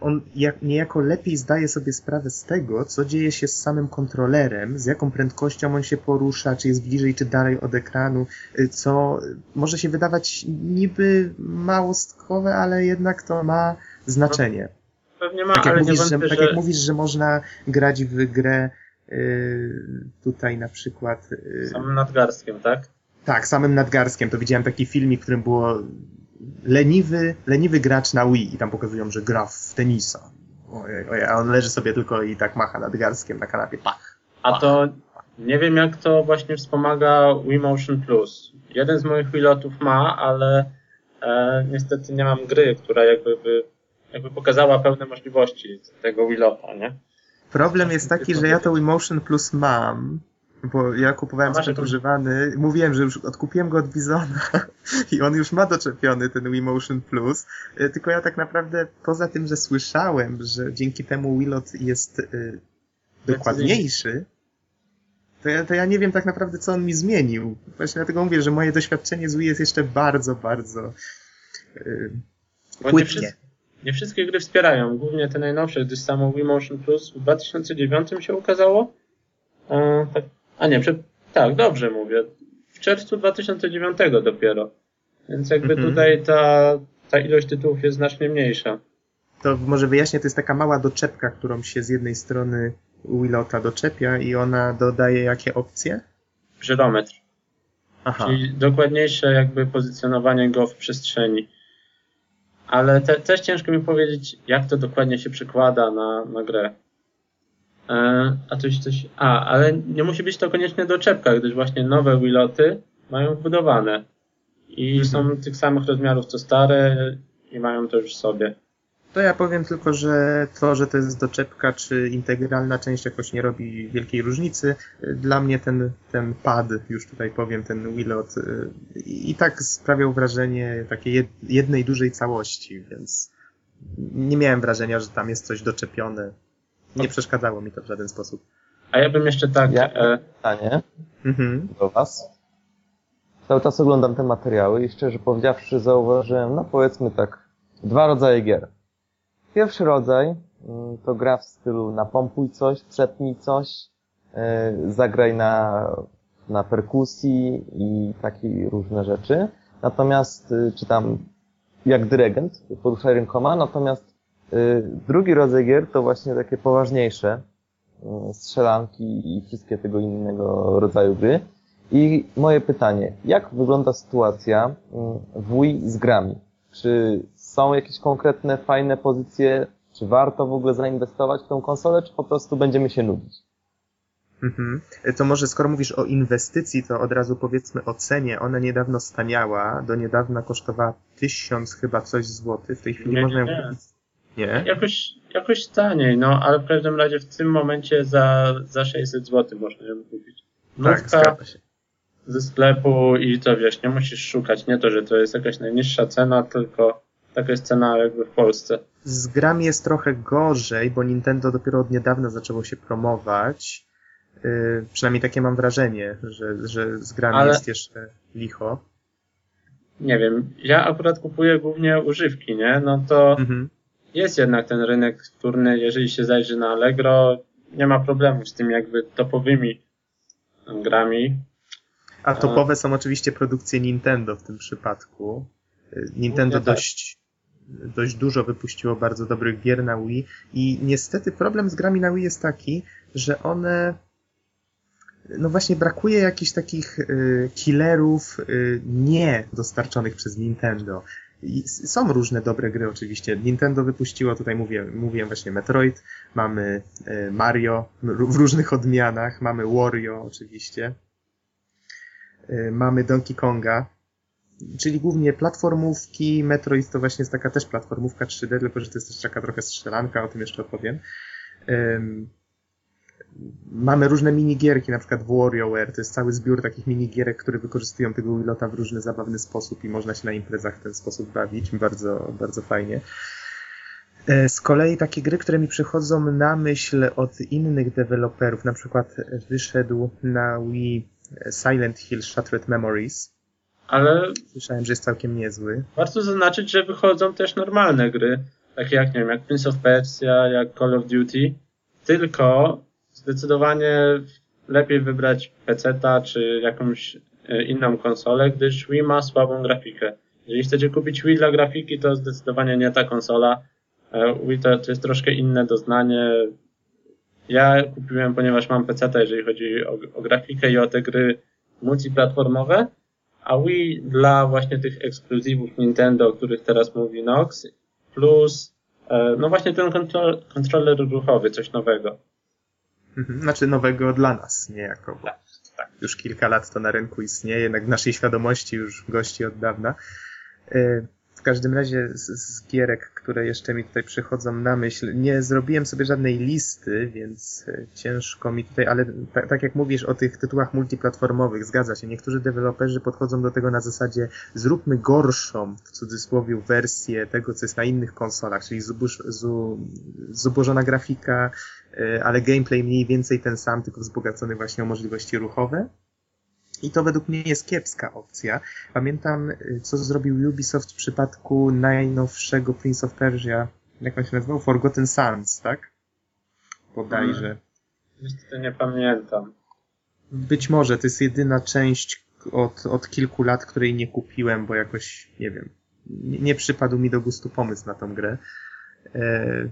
on niejako lepiej zdaje sobie sprawę z tego, co dzieje się z samym kontrolerem, z jaką prędkością on się porusza, czy jest bliżej, czy dalej od ekranu, e, co może się wydawać niby małostkowe, ale jednak to ma znaczenie. No, pewnie ma, tak ale mówisz, nie wątpię, że, Tak jak mówisz, że można grać w grę tutaj na przykład... Samym nadgarstkiem, tak? Tak, samym nadgarstkiem. To widziałem taki filmik, w którym było leniwy, leniwy gracz na Wii i tam pokazują, że gra w tenisa. Ojej, ojej, a on leży sobie tylko i tak macha nadgarskiem na kanapie. Pach. A to nie wiem jak to właśnie wspomaga Wii Motion Plus. Jeden z moich Wiilotów ma, ale e, niestety nie mam gry, która jakby, by, jakby pokazała pełne możliwości tego Wiilota, nie? Problem jest taki, że ja to Wii Motion Plus mam, bo ja kupowałem sprzęt używany, mówiłem, że już odkupiłem go od Bizona (laughs) i on już ma doczepiony ten Wii Motion Plus, e, tylko ja tak naprawdę poza tym, że słyszałem, że dzięki temu Wilot jest y, dokładniejszy, to ja, to ja nie wiem tak naprawdę, co on mi zmienił. Właśnie dlatego mówię, że moje doświadczenie z Wii jest jeszcze bardzo, bardzo y, nie wszystkie gry wspierają, głównie te najnowsze, gdyż samo Wii Motion Plus w 2009 się ukazało. E, tak a nie, tak, dobrze mówię. W czerwcu 2009 dopiero. Więc jakby mhm. tutaj ta, ta ilość tytułów jest znacznie mniejsza. To może wyjaśnię, to jest taka mała doczepka, którą się z jednej strony Willota doczepia i ona dodaje jakie opcje? Żyrometr. Aha. Czyli dokładniejsze jakby pozycjonowanie go w przestrzeni. Ale te, też ciężko mi powiedzieć, jak to dokładnie się przekłada na, na grę. A coś, coś. A, ale nie musi być to koniecznie doczepka, gdyż właśnie nowe Wiloty mają wbudowane. I mhm. są tych samych rozmiarów co stare i mają to już w sobie. To ja powiem tylko, że to, że to jest doczepka czy integralna część jakoś nie robi wielkiej różnicy. Dla mnie ten, ten pad, już tutaj powiem, ten Wilot y, i tak sprawiał wrażenie takiej jednej dużej całości, więc nie miałem wrażenia, że tam jest coś doczepione nie przeszkadzało mi to w żaden sposób. A ja bym jeszcze tak... Ja e... pytanie mhm. do Was. Cały czas oglądam te materiały i szczerze powiedziawszy zauważyłem, no powiedzmy tak, dwa rodzaje gier. Pierwszy rodzaj mm, to gra w stylu napompuj coś, przetnij coś, e, zagraj na, na perkusji i takie różne rzeczy. Natomiast, y, czy tam jak dyrygent, poruszaj rękoma, natomiast drugi rodzaj gier to właśnie takie poważniejsze, y, strzelanki i wszystkie tego innego rodzaju gry. I moje pytanie, jak wygląda sytuacja y, w Wii z grami? Czy są jakieś konkretne, fajne pozycje? Czy warto w ogóle zainwestować w tą konsolę, czy po prostu będziemy się nudzić? Mhm. To może skoro mówisz o inwestycji, to od razu powiedzmy o cenie. Ona niedawno staniała, do niedawna kosztowała tysiąc chyba coś złotych. W tej chwili nie, można ją kupić nie? Jakoś, jakoś taniej, no, ale w każdym razie w tym momencie za, za 600 zł można ją kupić. tak, zgadza się. Ze sklepu i to wiesz, nie musisz szukać, nie to, że to jest jakaś najniższa cena, tylko taka jest cena jakby w Polsce. Z grami jest trochę gorzej, bo Nintendo dopiero od niedawna zaczęło się promować. Yy, przynajmniej takie mam wrażenie, że, że z grami ale... jest jeszcze licho. Nie wiem, ja akurat kupuję głównie używki, nie? No to mhm jest jednak ten rynek wtórny, jeżeli się zajrzy na Allegro, nie ma problemu z tym jakby topowymi grami. A topowe są oczywiście produkcje Nintendo w tym przypadku. Nintendo tak. dość, dość dużo wypuściło bardzo dobrych gier na Wii i niestety problem z grami na Wii jest taki, że one no właśnie brakuje jakichś takich y, killerów y, nie dostarczonych przez Nintendo. Są różne dobre gry oczywiście. Nintendo wypuściło, tutaj mówię, mówiłem właśnie Metroid, mamy y, Mario w różnych odmianach, mamy Wario oczywiście, y, mamy Donkey Konga, czyli głównie platformówki, Metroid to właśnie jest taka też platformówka 3D, tylko że to jest też taka trochę strzelanka, o tym jeszcze opowiem. Mamy różne minigierki, na przykład w WarioWare, to jest cały zbiór takich minigierek, które wykorzystują tego Willota w różny zabawny sposób i można się na imprezach w ten sposób bawić, bardzo, bardzo fajnie. E, z kolei takie gry, które mi przychodzą na myśl od innych deweloperów, na przykład wyszedł na Wii Silent Hill Shattered Memories, ale. Słyszałem, że jest całkiem niezły. Warto zaznaczyć, że wychodzą też normalne gry, takie jak, nie wiem, jak Prince of Persia, jak Call of Duty, tylko zdecydowanie lepiej wybrać PC-ta czy jakąś e, inną konsolę, gdyż Wii ma słabą grafikę. Jeżeli chcecie kupić Wii dla grafiki, to zdecydowanie nie ta konsola. E, Wii to, to jest troszkę inne doznanie. Ja kupiłem, ponieważ mam PC, jeżeli chodzi o, o grafikę i o te gry multiplatformowe, a Wii dla właśnie tych ekskluzywów Nintendo, o których teraz mówi Nox, plus e, no właśnie ten kontroler ruchowy, coś nowego. Mhm. Znaczy nowego dla nas, niejako, bo tak, tak. już kilka lat to na rynku istnieje, jednak w naszej świadomości już gości od dawna. E, każdym razie z, z, gierek, które jeszcze mi tutaj przychodzą na myśl, nie zrobiłem sobie żadnej listy, więc e, ciężko mi tutaj, ale tak, tak jak mówisz o tych tytułach multiplatformowych, zgadza się, niektórzy deweloperzy podchodzą do tego na zasadzie zróbmy gorszą, w cudzysłowie, wersję tego, co jest na innych konsolach, czyli zuboż, zu, zubożona grafika, ale gameplay mniej więcej ten sam, tylko wzbogacony właśnie o możliwości ruchowe. I to według mnie jest kiepska opcja. Pamiętam, y, co zrobił Ubisoft w przypadku najnowszego Prince of Persia, jak on się nazywał? Forgotten Sands, tak? Bodajże. Niestety nie pamiętam. Być może, to jest jedyna część od, od kilku lat, której nie kupiłem, bo jakoś, nie wiem, nie, nie przypadł mi do gustu pomysł na tą grę. E,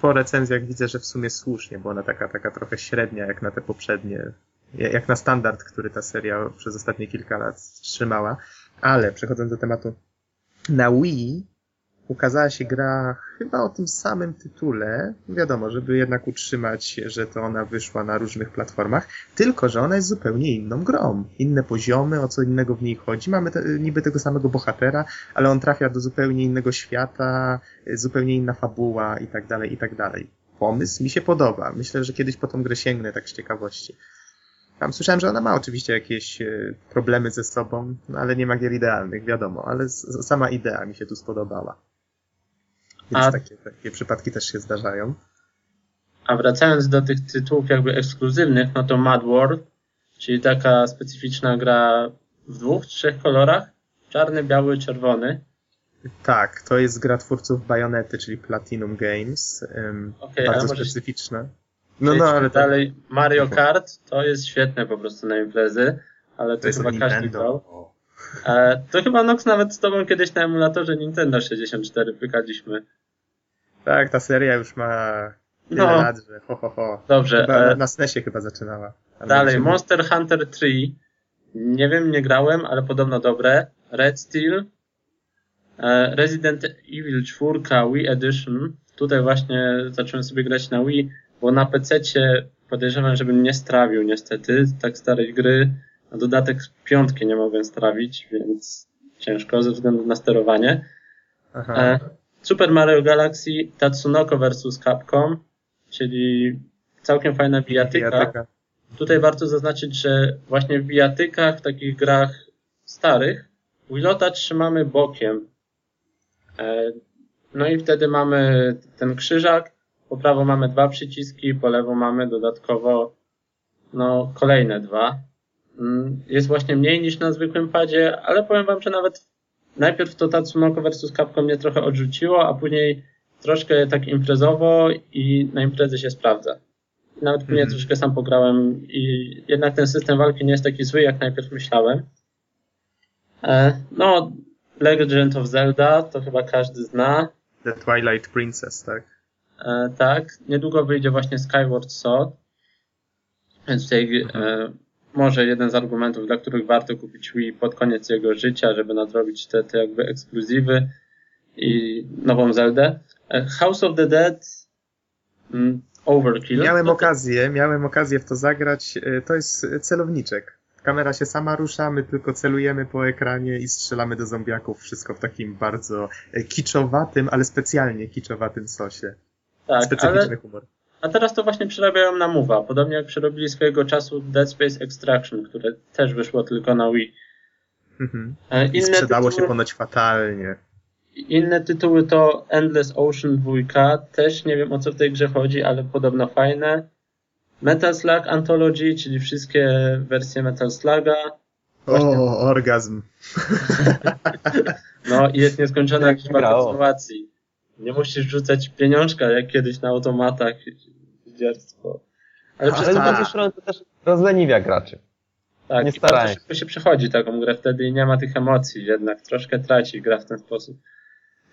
po recenzjach widzę, że w sumie słusznie, bo ona taka, taka trochę średnia jak na te poprzednie jak na standard, który ta seria przez ostatnie kilka lat trzymała. Ale przechodząc do tematu, na Wii ukazała się gra chyba o tym samym tytule, wiadomo, żeby jednak utrzymać, że to ona wyszła na różnych platformach, tylko że ona jest zupełnie inną grą. Inne poziomy, o co innego w niej chodzi. Mamy te, niby tego samego bohatera, ale on trafia do zupełnie innego świata, zupełnie inna fabuła i tak dalej, i tak dalej. Pomysł mi się podoba. Myślę, że kiedyś po tą grę sięgnę tak z ciekawości. Tam słyszałem, że ona ma oczywiście jakieś e, problemy ze sobą, no ale nie ma gier idealnych, wiadomo, ale sama idea mi się tu spodobała. Więc a, takie, takie przypadki też się zdarzają. A wracając do tych tytułów jakby ekskluzywnych, no to Mad World, czyli taka specyficzna gra w dwóch, trzech kolorach, czarny, biały, czerwony. Tak, to jest gra twórców Bajonety, czyli Platinum Games. Um, okay, bardzo specyficzna. No, no, ale dalej Mario Kart to jest świetne po prostu na imprezy, ale to, to chyba każdy grał. E, to chyba Nox nawet z tobą kiedyś na emulatorze Nintendo 64 pykaliśmy. Tak, ta seria już ma tyle no. lat, że ho, ho, ho. Dobrze. Chyba e... na SNESie chyba zaczynała. Dalej, Monster Hunter 3. Nie wiem, nie grałem, ale podobno dobre. Red Steel. E, Resident Evil 4 Wii Edition. Tutaj właśnie zacząłem sobie grać na Wii bo na PC podejrzewam, żebym nie strawił niestety tak starej gry. Na dodatek piątki nie mogłem strawić, więc ciężko ze względu na sterowanie. E, Super Mario Galaxy Tatsunoko vs Capcom, czyli całkiem fajna bijatyka. bijatyka. Tutaj warto zaznaczyć, że właśnie w bijatykach, w takich grach starych, Willota trzymamy bokiem. E, no i wtedy mamy ten krzyżak, po prawo mamy dwa przyciski, po lewo mamy dodatkowo no, kolejne dwa. Mm, jest właśnie mniej niż na zwykłym padzie, ale powiem wam, że nawet najpierw to Tatsunoko vs Capcom mnie trochę odrzuciło, a później troszkę tak imprezowo i na imprezy się sprawdza. Nawet później mm. troszkę sam pograłem i jednak ten system walki nie jest taki zły, jak najpierw myślałem. E, no, Legend of Zelda to chyba każdy zna. The Twilight Princess, tak? E, tak, niedługo wyjdzie właśnie Skyward Sword. Więc tutaj e, może jeden z argumentów, dla których warto kupić Wii pod koniec jego życia, żeby nadrobić te, te jakby ekskluzywy i nową Zeldę. E, House of the Dead mm, Overkill. Miałem to- okazję, miałem okazję w to zagrać. E, To jest celowniczek. Kamera się sama rusza, my tylko celujemy po ekranie i strzelamy do zombiaków. Wszystko w takim bardzo e, kiczowatym, ale specjalnie kiczowatym sosie. Tak, Specyficzny ale humor. A teraz to właśnie przerabiają na Move'a, podobnie jak przerobili swojego czasu Dead Space Extraction, które też wyszło tylko na Wii. Mhm. E, I Inne sprzedało się tytuły, ponoć fatalnie. inne tytuły to Endless Ocean 2, też nie wiem o co w tej grze chodzi, ale podobno fajne. Metal Slug Anthology, czyli wszystkie wersje Metal Sluga. Właśnie. O, orgazm. No i jest nieskończona Jak liczba kontynuacji. Nie musisz rzucać pieniążka jak kiedyś na automatach. Dziarstwo. Ale przez Ale z to tak. drugiej strony to też rozleniwia graczy. Tak, Nie i bardzo staraj. szybko się przechodzi taką grę wtedy i nie ma tych emocji jednak. Troszkę traci gra w ten sposób.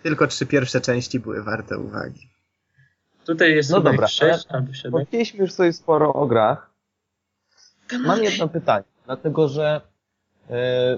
Tylko trzy pierwsze części były warte uwagi. Tutaj jest No dobra, 6 albo 7. Powiedzieliśmy już sobie sporo o grach. Mam jedno pytanie, dlatego że e,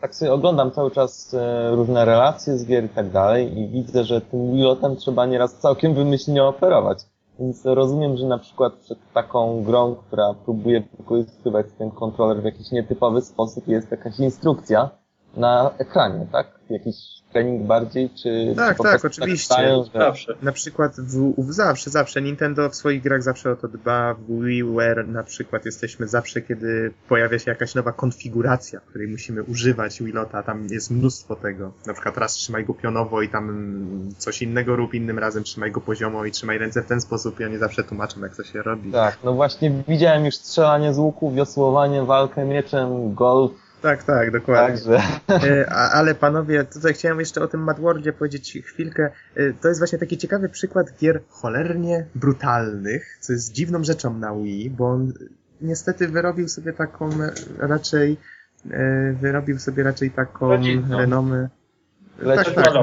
tak sobie oglądam cały czas e, różne relacje z gier i tak dalej i widzę, że tym Wilotem trzeba nieraz całkiem wymyślnie operować. Więc rozumiem, że na przykład przed taką grą, która próbuje wykorzystywać ten kontroler w jakiś nietypowy sposób, jest jakaś instrukcja na ekranie, tak? Jakiś trening bardziej, czy, Tak, czy tak, prostu oczywiście. stają, że... Zawsze. Na przykład w, w, zawsze, zawsze Nintendo w swoich grach zawsze o to dba. W WiiWare na przykład jesteśmy zawsze, kiedy pojawia się jakaś nowa konfiguracja, której musimy używać Wilota, tam jest mnóstwo tego. Na przykład raz trzymaj go pionowo i tam coś innego rób, innym razem trzymaj go poziomo i trzymaj ręce w ten sposób i oni zawsze tłumaczą, jak to się robi. Tak, no właśnie widziałem już strzelanie z łuku, wiosłowanie, walkę mieczem, golf, tak, tak dokładnie. także... E, Ale panowie, tutaj chciałem jeszcze o tym Madworldzie powiedzieć chwilkę. E, To jest właśnie taki ciekawy przykład gier cholernie brutalnych, co jest dziwną rzeczą na Wii, bo on niestety wyrobił sobie taką e, raczej wyrobił sobie raczej taką Rodzinną. renomę. Tak, tak.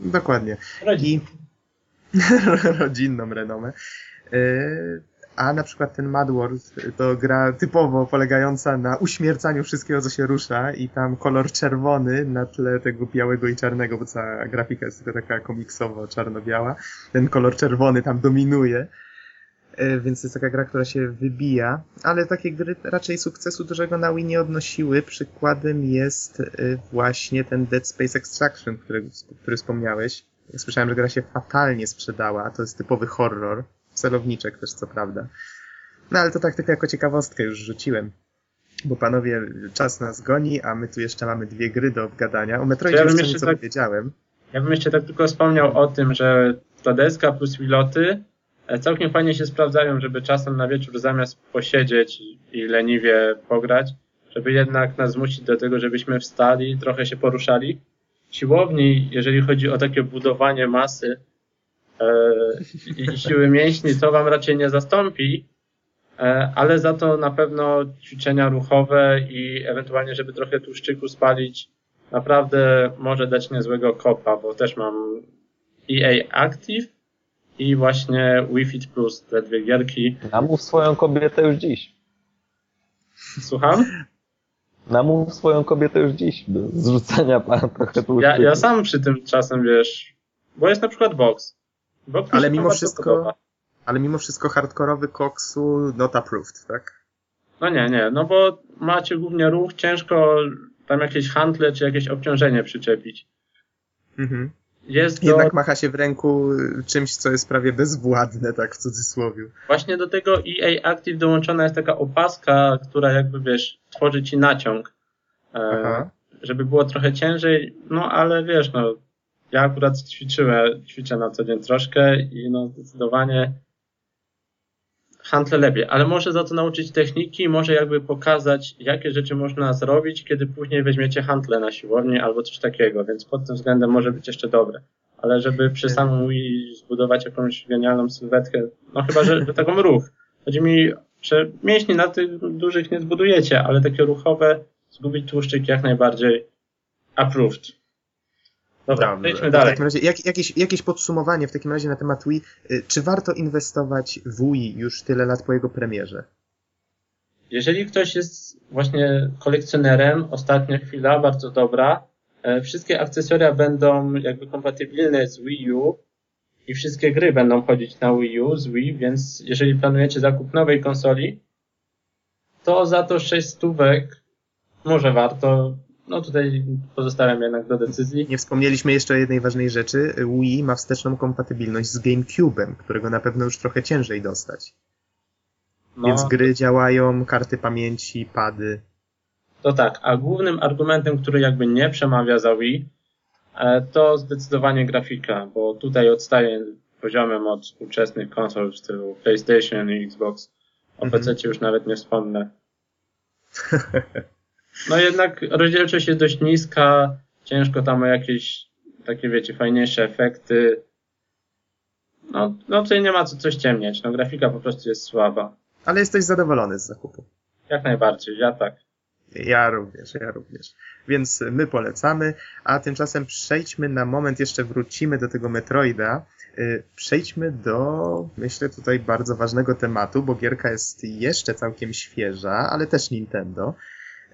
Dokładnie. Rodzi- I (laughs) rodzinną renomę. A na przykład ten Mad World to gra typowo polegająca na uśmiercaniu wszystkiego, co się rusza i tam kolor czerwony na tle tego białego i czarnego, bo cała grafika jest tylko taka komiksowo czarno-biała. Ten kolor czerwony tam dominuje. E, Więc to jest taka gra, która się wybija, ale takie gry raczej sukcesu dużego na Wii nie odnosiły. Przykładem jest e, właśnie ten Dead Space Extraction, który, który wspomniałeś. Słyszałem, że gra się fatalnie sprzedała, to jest typowy horror. Celowniczek też, co prawda. No ale to tak tylko jako ciekawostkę już rzuciłem. Bo panowie, czas nas goni, a my tu jeszcze mamy dwie gry do obgadania. O Metroidzie Ja jeszcze nieco tak- powiedziałem. Ja bym jeszcze tak tylko wspomniał o tym, że ta deska plus piloty e, całkiem fajnie się sprawdzają, żeby czasem na wieczór zamiast posiedzieć i- leniwie pograć, żeby jednak nas zmusić do tego, żebyśmy wstali, trochę się poruszali. Siłowni, jeżeli chodzi o takie budowanie masy i, i siły mięśni, to wam raczej nie zastąpi, e, ale za to na pewno ćwiczenia ruchowe i ewentualnie, żeby trochę tłuszczyku spalić, naprawdę może dać niezłego kopa, bo też mam EA Active i właśnie Wii Fit Plus, te dwie gierki. Namów swoją kobietę już dziś. Słucham? Namów swoją kobietę już dziś do zrzucania pana trochę tłuszczyku. Ja, ja sam przy tym czasem, wiesz, bo jest na przykład box. Ale mimo wszystko-. Ale mimo wszystko hardkorowy koksu not approved, tak? No nie, nie, no bo macie głównie ruch, ciężko tam jakieś handle czy jakieś obciążenie przyczepić. Mhm. Jest do, Jednak macha się w ręku czymś, co jest prawie bezwładne, tak w cudzysłowie. właśnie do tego EA Active dołączona jest taka opaska, która jakby, wiesz, tworzy ci naciąg. E, żeby było trochę ciężej, no ale wiesz, no ja akurat ćwiczyłem, ćwiczę na co dzień troszkę i no zdecydowanie handlę lepiej, ale może za to nauczyć techniki, może jakby pokazać, jakie rzeczy można zrobić, kiedy później weźmiecie handlę na siłowni albo coś takiego, więc pod tym względem może być jeszcze dobre. Ale żeby przy samym Wii zbudować jakąś genialną sylwetkę, no chyba, że, że taką ruch. Chodzi mi, że mięśni na tych dużych nie zbudujecie, ale takie ruchowe, zgubić tłuszczyk jak najbardziej approved. Dobra, przejdźmy W dalej. takim razie, jak, jakieś, jakieś podsumowanie w takim razie na temat Wii. Y, Czy warto inwestować w Wii już tyle lat po jego premierze? jeżeli ktoś jest właśnie kolekcjonerem, ostatnia chwila, bardzo dobra, e, wszystkie akcesoria będą jakby kompatybilne z Wii U i wszystkie gry będą chodzić na Wii U z Wii, więc jeżeli planujecie zakup nowej konsoli, to za to 6 stówek może warto. No tutaj pozostawiam jednak do decyzji. Nie wspomnieliśmy jeszcze o jednej ważnej rzeczy. Wii ma wsteczną kompatybilność z GameCube'em, którego na pewno już trochę ciężej dostać. No, Więc gry działają, karty pamięci, pady. To tak, a głównym argumentem, który jakby nie przemawia za Wii, e, to zdecydowanie grafika, bo tutaj odstaje poziomem od współczesnych konsol w stylu PlayStation i Xbox. O Mhm. PC już nawet nie wspomnę. (laughs) No jednak rozdzielczość jest dość niska, ciężko tam o jakieś takie wiecie, fajniejsze efekty. No, no tutaj nie ma co coś ciemniać, no grafika po prostu jest słaba. Ale jesteś zadowolony z zakupu. Jak najbardziej, ja tak. Ja również, ja również. Więc my polecamy, a tymczasem przejdźmy na moment, jeszcze wrócimy do tego Metroida. Y, Przejdźmy do, myślę, tutaj bardzo ważnego tematu, bo gierka jest jeszcze całkiem świeża, ale też Nintendo.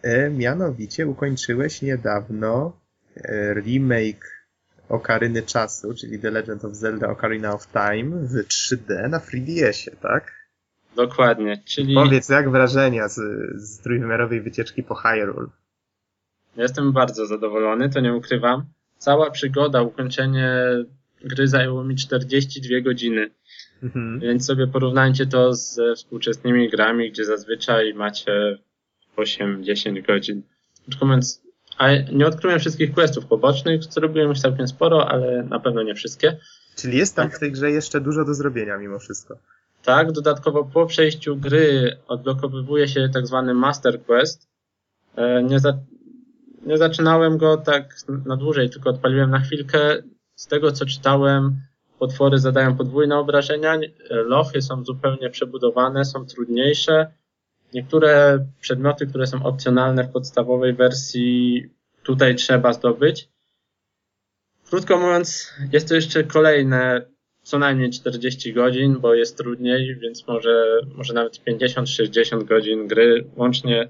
Y, Mianowicie ukończyłeś niedawno y, remake Okaryny Czasu, czyli The Legend of Zelda Ocarina of Time w 3D na 3DS-ie, tak? Dokładnie, czyli Powiedz, jak wrażenia z, z trójwymiarowej wycieczki po Hyrule? jestem bardzo zadowolony, to nie ukrywam. Cała przygoda, ukończenie gry zajęło mi 42 godziny, Mhm. więc sobie porównajcie to ze współczesnymi grami, gdzie zazwyczaj macie 8-10 godzin. Mówiąc, a nie odkryłem wszystkich questów pobocznych, zrobiłem już całkiem sporo, ale na pewno nie wszystkie. Czyli jest tam w tej grze jeszcze dużo do zrobienia mimo wszystko. Tak, dodatkowo po przejściu gry odblokowywuje się tak zwany Master Quest. E, Nie, za, nie zaczynałem go tak na dłużej, tylko odpaliłem na chwilkę. Z tego co czytałem, potwory zadają podwójne obrażenia, lochy są zupełnie przebudowane, są trudniejsze. Niektóre przedmioty, które są opcjonalne w podstawowej wersji, tutaj trzeba zdobyć. Krótko mówiąc, jest to jeszcze kolejne co najmniej 40 godzin, bo jest trudniej, więc może, może nawet 50-60 godzin gry. Łącznie,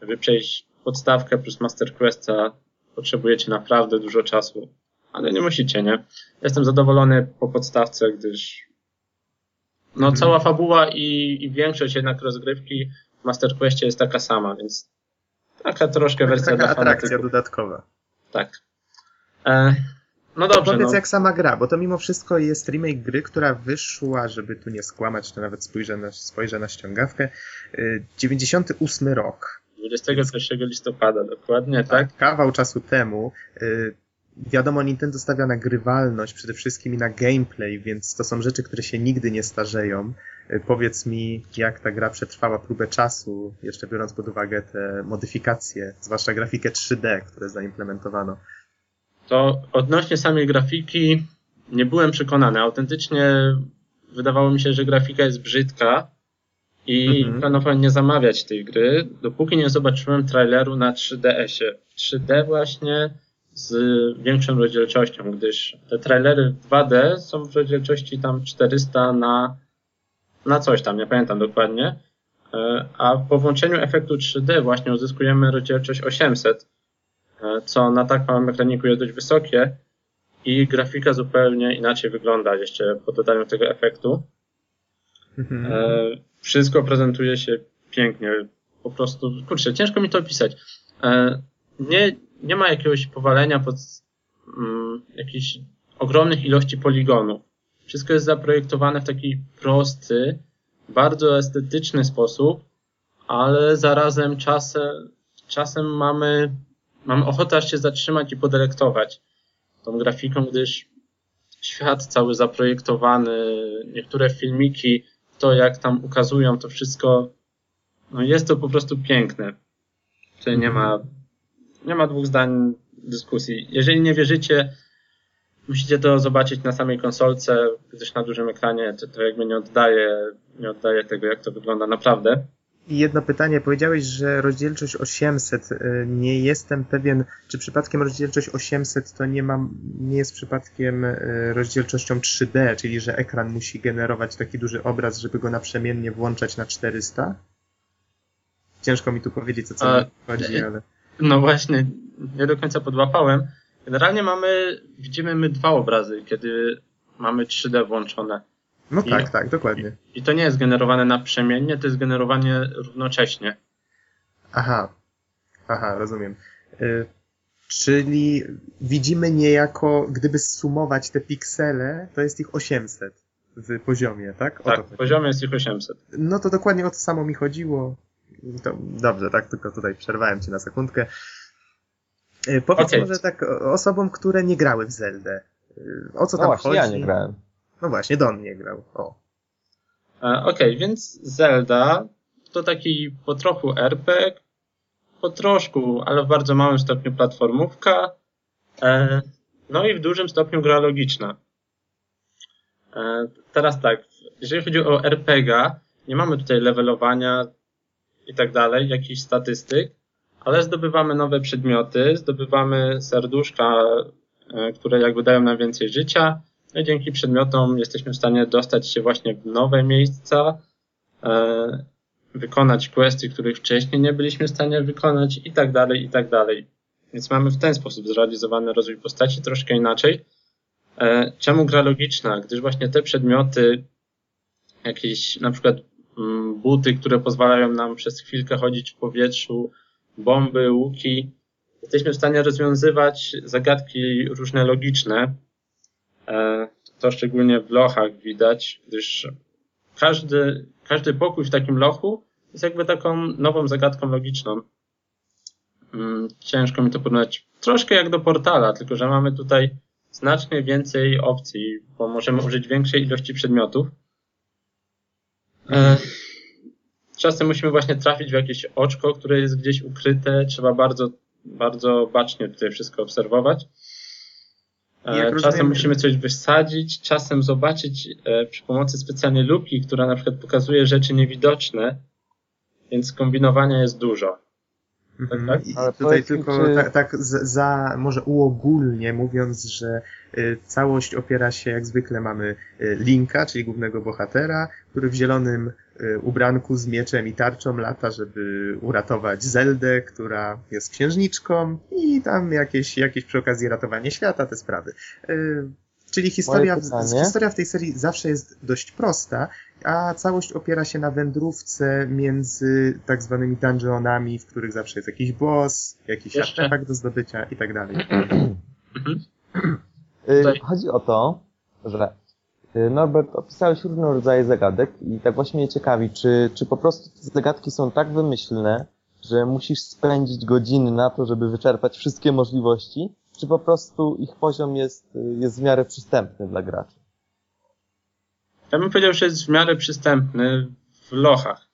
żeby przejść podstawkę plus Master Questa, potrzebujecie naprawdę dużo czasu. Ale nie musicie, nie? Jestem zadowolony po podstawce, gdyż no Mhm. cała fabuła i, i większość jednak rozgrywki Master Questie jest taka sama, więc taka troszkę wersja Taka dla atrakcja fanatyków. dodatkowa. Tak. E, no dobrze, Powiedz no. jak sama gra, bo to mimo wszystko jest remake gry, która wyszła, żeby tu nie skłamać, to nawet spojrzę na, spojrzę na ściągawkę, y, 98 rok. 21 listopada, dokładnie, tak? Kawał czasu temu. y, Wiadomo, Nintendo stawia na grywalność przede wszystkim i na gameplay, więc to są rzeczy, które się nigdy nie starzeją. Y, Powiedz mi, jak ta gra przetrwała próbę czasu, jeszcze biorąc pod uwagę te modyfikacje, zwłaszcza grafikę 3D, które zaimplementowano. To odnośnie samej grafiki nie byłem przekonany. Autentycznie wydawało mi się, że grafika jest brzydka i Mhm. planowałem nie zamawiać tej gry, dopóki nie zobaczyłem traileru na 3DS-ie. 3D właśnie z większą rozdzielczością, gdyż te trailery w 2D są w rozdzielczości tam 400 na, na coś tam, nie pamiętam dokładnie. E, A po włączeniu efektu 3D właśnie uzyskujemy rozdzielczość 800, e, co na tak małym ekraniku jest dość wysokie i grafika zupełnie inaczej wygląda jeszcze po dodaniu tego efektu. Mhm. E, wszystko prezentuje się pięknie. Po prostu, kurczę, ciężko mi to opisać. Nie, nie ma jakiegoś powalenia pod mm, jakichś ogromnych ilości poligonów. Wszystko jest zaprojektowane w taki prosty, bardzo estetyczny sposób, ale zarazem czasem, czasem mamy, mamy ochotę aż się zatrzymać i podelektować tą grafiką, gdyż świat cały zaprojektowany, niektóre filmiki, to jak tam ukazują to wszystko, no jest to po prostu piękne. Tutaj nie ma, nie ma dwóch zdań dyskusji. Jeżeli nie wierzycie, musicie to zobaczyć na samej konsolce, gdyż na dużym ekranie to, to jakby nie oddaje, nie oddaje tego, jak to wygląda naprawdę. I jedno pytanie, powiedziałeś, że rozdzielczość 800, y, nie jestem pewien, czy przypadkiem rozdzielczość 800 to nie, mam, nie jest przypadkiem y, rozdzielczością 3D, czyli że ekran musi generować taki duży obraz, żeby go naprzemiennie włączać na 400? ciężko mi tu powiedzieć, co co A, chodzi, e, ale... No właśnie, nie do końca podłapałem. Generalnie mamy, widzimy my dwa obrazy, kiedy mamy 3D włączone. No I- tak, tak, dokładnie. I to nie jest generowane naprzemiennie, to jest generowanie równocześnie. Aha, aha, rozumiem. Y, czyli widzimy niejako, gdyby sumować te piksele, to jest ich 800 w poziomie, tak? O Tak, w poziomie jest ich 800. No to dokładnie o to samo mi chodziło. To, dobrze, tak, tylko tutaj przerwałem cię na sekundkę. Y, Powiedz Okej. może tak osobom, które nie grały w Zeldę. Y, O co No tam właśnie, chodzi? ja nie grałem. No właśnie, Don nie grał. O. E, Okej, więc Zelda to taki po trochu RPG, po troszku, ale w bardzo małym stopniu platformówka, e, no i w dużym stopniu gra logiczna. E, teraz tak, jeżeli chodzi o RPG, nie mamy tutaj levelowania i tak dalej, jakichś statystyk, ale zdobywamy nowe przedmioty, zdobywamy serduszka, e, które jakby dają nam więcej życia, no i dzięki przedmiotom jesteśmy w stanie dostać się właśnie w nowe miejsca, e, wykonać questy, których wcześniej nie byliśmy w stanie wykonać i tak dalej, i tak dalej. Więc mamy w ten sposób zrealizowany rozwój postaci troszkę inaczej. E, czemu gra logiczna? Gdyż właśnie te przedmioty, jakieś na przykład mm, buty, które pozwalają nam przez chwilkę chodzić w powietrzu, bomby, łuki, jesteśmy w stanie rozwiązywać zagadki różne logiczne, E, To szczególnie w lochach widać, gdyż każdy, każdy pokój w takim lochu jest jakby taką nową zagadką logiczną. Mm, Ciężko mi to porównać. Troszkę jak do portala, tylko że mamy tutaj znacznie więcej opcji, bo możemy użyć większej ilości przedmiotów. Czasem musimy właśnie trafić w jakieś oczko, które jest gdzieś ukryte. Trzeba bardzo, bardzo bacznie tutaj wszystko obserwować. E, Jak Czasem rozumiem- musimy coś wysadzić, czasem zobaczyć e, przy pomocy specjalnej lupki, która na przykład pokazuje rzeczy niewidoczne, więc kombinowania jest dużo. Mhm. tak. Ale tutaj tylko czy- tak, tak za, za, może uogólnie mówiąc, że y, całość opiera się, jak zwykle mamy y, Linka, czyli głównego bohatera, który w zielonym ubranku z mieczem i tarczą lata, żeby uratować Zeldę, która jest księżniczką i tam jakieś, jakieś przy okazji ratowanie świata, te sprawy. Y, Czyli historia, historia w tej serii zawsze jest dość prosta, a całość opiera się na wędrówce między tak zwanymi dungeonami, w których zawsze jest jakiś boss, jakiś Jeszcze- artefakt do zdobycia i tak dalej. Mhm. Y, Chodzi o to, że y, Norbert, opisałeś różne rodzaje zagadek i tak właśnie mnie ciekawi, czy, czy po prostu te zagadki są tak wymyślne, że musisz spędzić godziny na to, żeby wyczerpać wszystkie możliwości, czy po prostu ich poziom jest, y, jest w miarę przystępny dla graczy? Ja bym powiedział, że jest w miarę przystępny w lochach.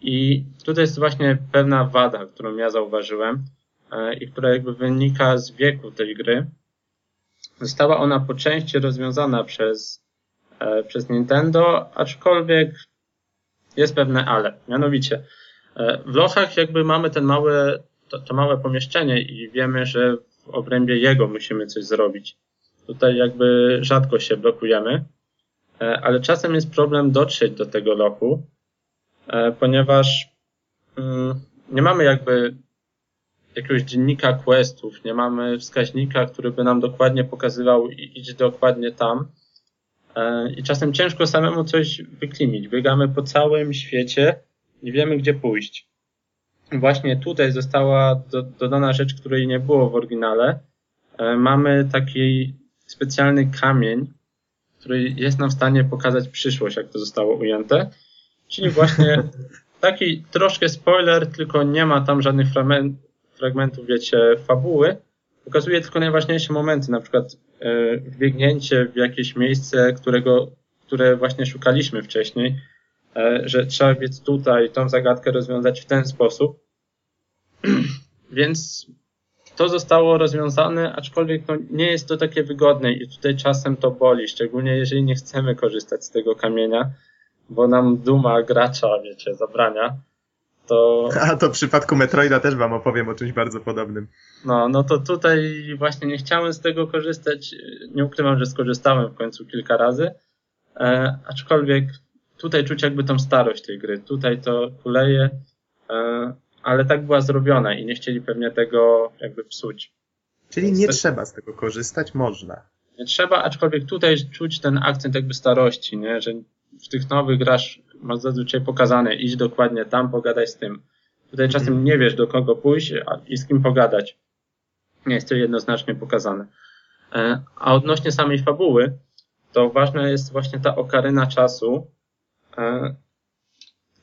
I tutaj jest właśnie pewna wada, którą ja zauważyłem e, i która jakby wynika z wieku tej gry. Została ona po części rozwiązana przez, przez Nintendo, aczkolwiek jest pewne ale. Mianowicie, e, w lochach jakby mamy ten mały, to, to małe pomieszczenie i wiemy, że w obrębie jego musimy coś zrobić. Tutaj jakby rzadko się blokujemy. E, ale czasem jest problem dotrzeć do tego lochu, e, ponieważ mm, nie mamy jakby jakiegoś dziennika questów, nie mamy wskaźnika, który by nam dokładnie pokazywał i idź dokładnie tam. E, I czasem ciężko samemu coś wyklimić. Biegamy po całym świecie, nie wiemy gdzie pójść. Właśnie tutaj została do, dodana rzecz, której nie było w oryginale. E, Mamy taki specjalny kamień, który jest nam w stanie pokazać przyszłość, jak to zostało ujęte. Czyli właśnie (laughs) taki troszkę spoiler, tylko nie ma tam żadnych fragment, fragmentów, wiecie, fabuły. Pokazuje tylko najważniejsze momenty, na przykład wbiegnięcie w jakieś miejsce, którego, które właśnie szukaliśmy wcześniej, e, że trzeba biec tutaj, tą zagadkę rozwiązać w ten sposób. (clears throat) Więc to zostało rozwiązane, aczkolwiek no, nie jest to takie wygodne i tutaj czasem to boli, szczególnie jeżeli nie chcemy korzystać z tego kamienia, bo nam duma gracza, wiecie, zabrania, to A to w przypadku Metroida też wam opowiem o czymś bardzo podobnym. no, no to tutaj właśnie nie chciałem z tego korzystać. Nie ukrywam, że skorzystałem w końcu kilka razy. E, aczkolwiek tutaj czuć jakby tą starość tej gry. Tutaj to kuleje, e, ale tak była zrobiona i nie chcieli pewnie tego jakby psuć. Czyli nie trzeba z tego korzystać, można. Nie trzeba, aczkolwiek tutaj czuć ten akcent jakby starości, nie? że w tych nowych grasz masz zazwyczaj pokazane, idź dokładnie tam, pogadaj z tym. Tutaj czasem Mhm. nie wiesz do kogo pójść i z kim pogadać. Nie jest to jednoznacznie pokazane. E, A odnośnie samej fabuły, to ważna jest właśnie ta okaryna czasu, e,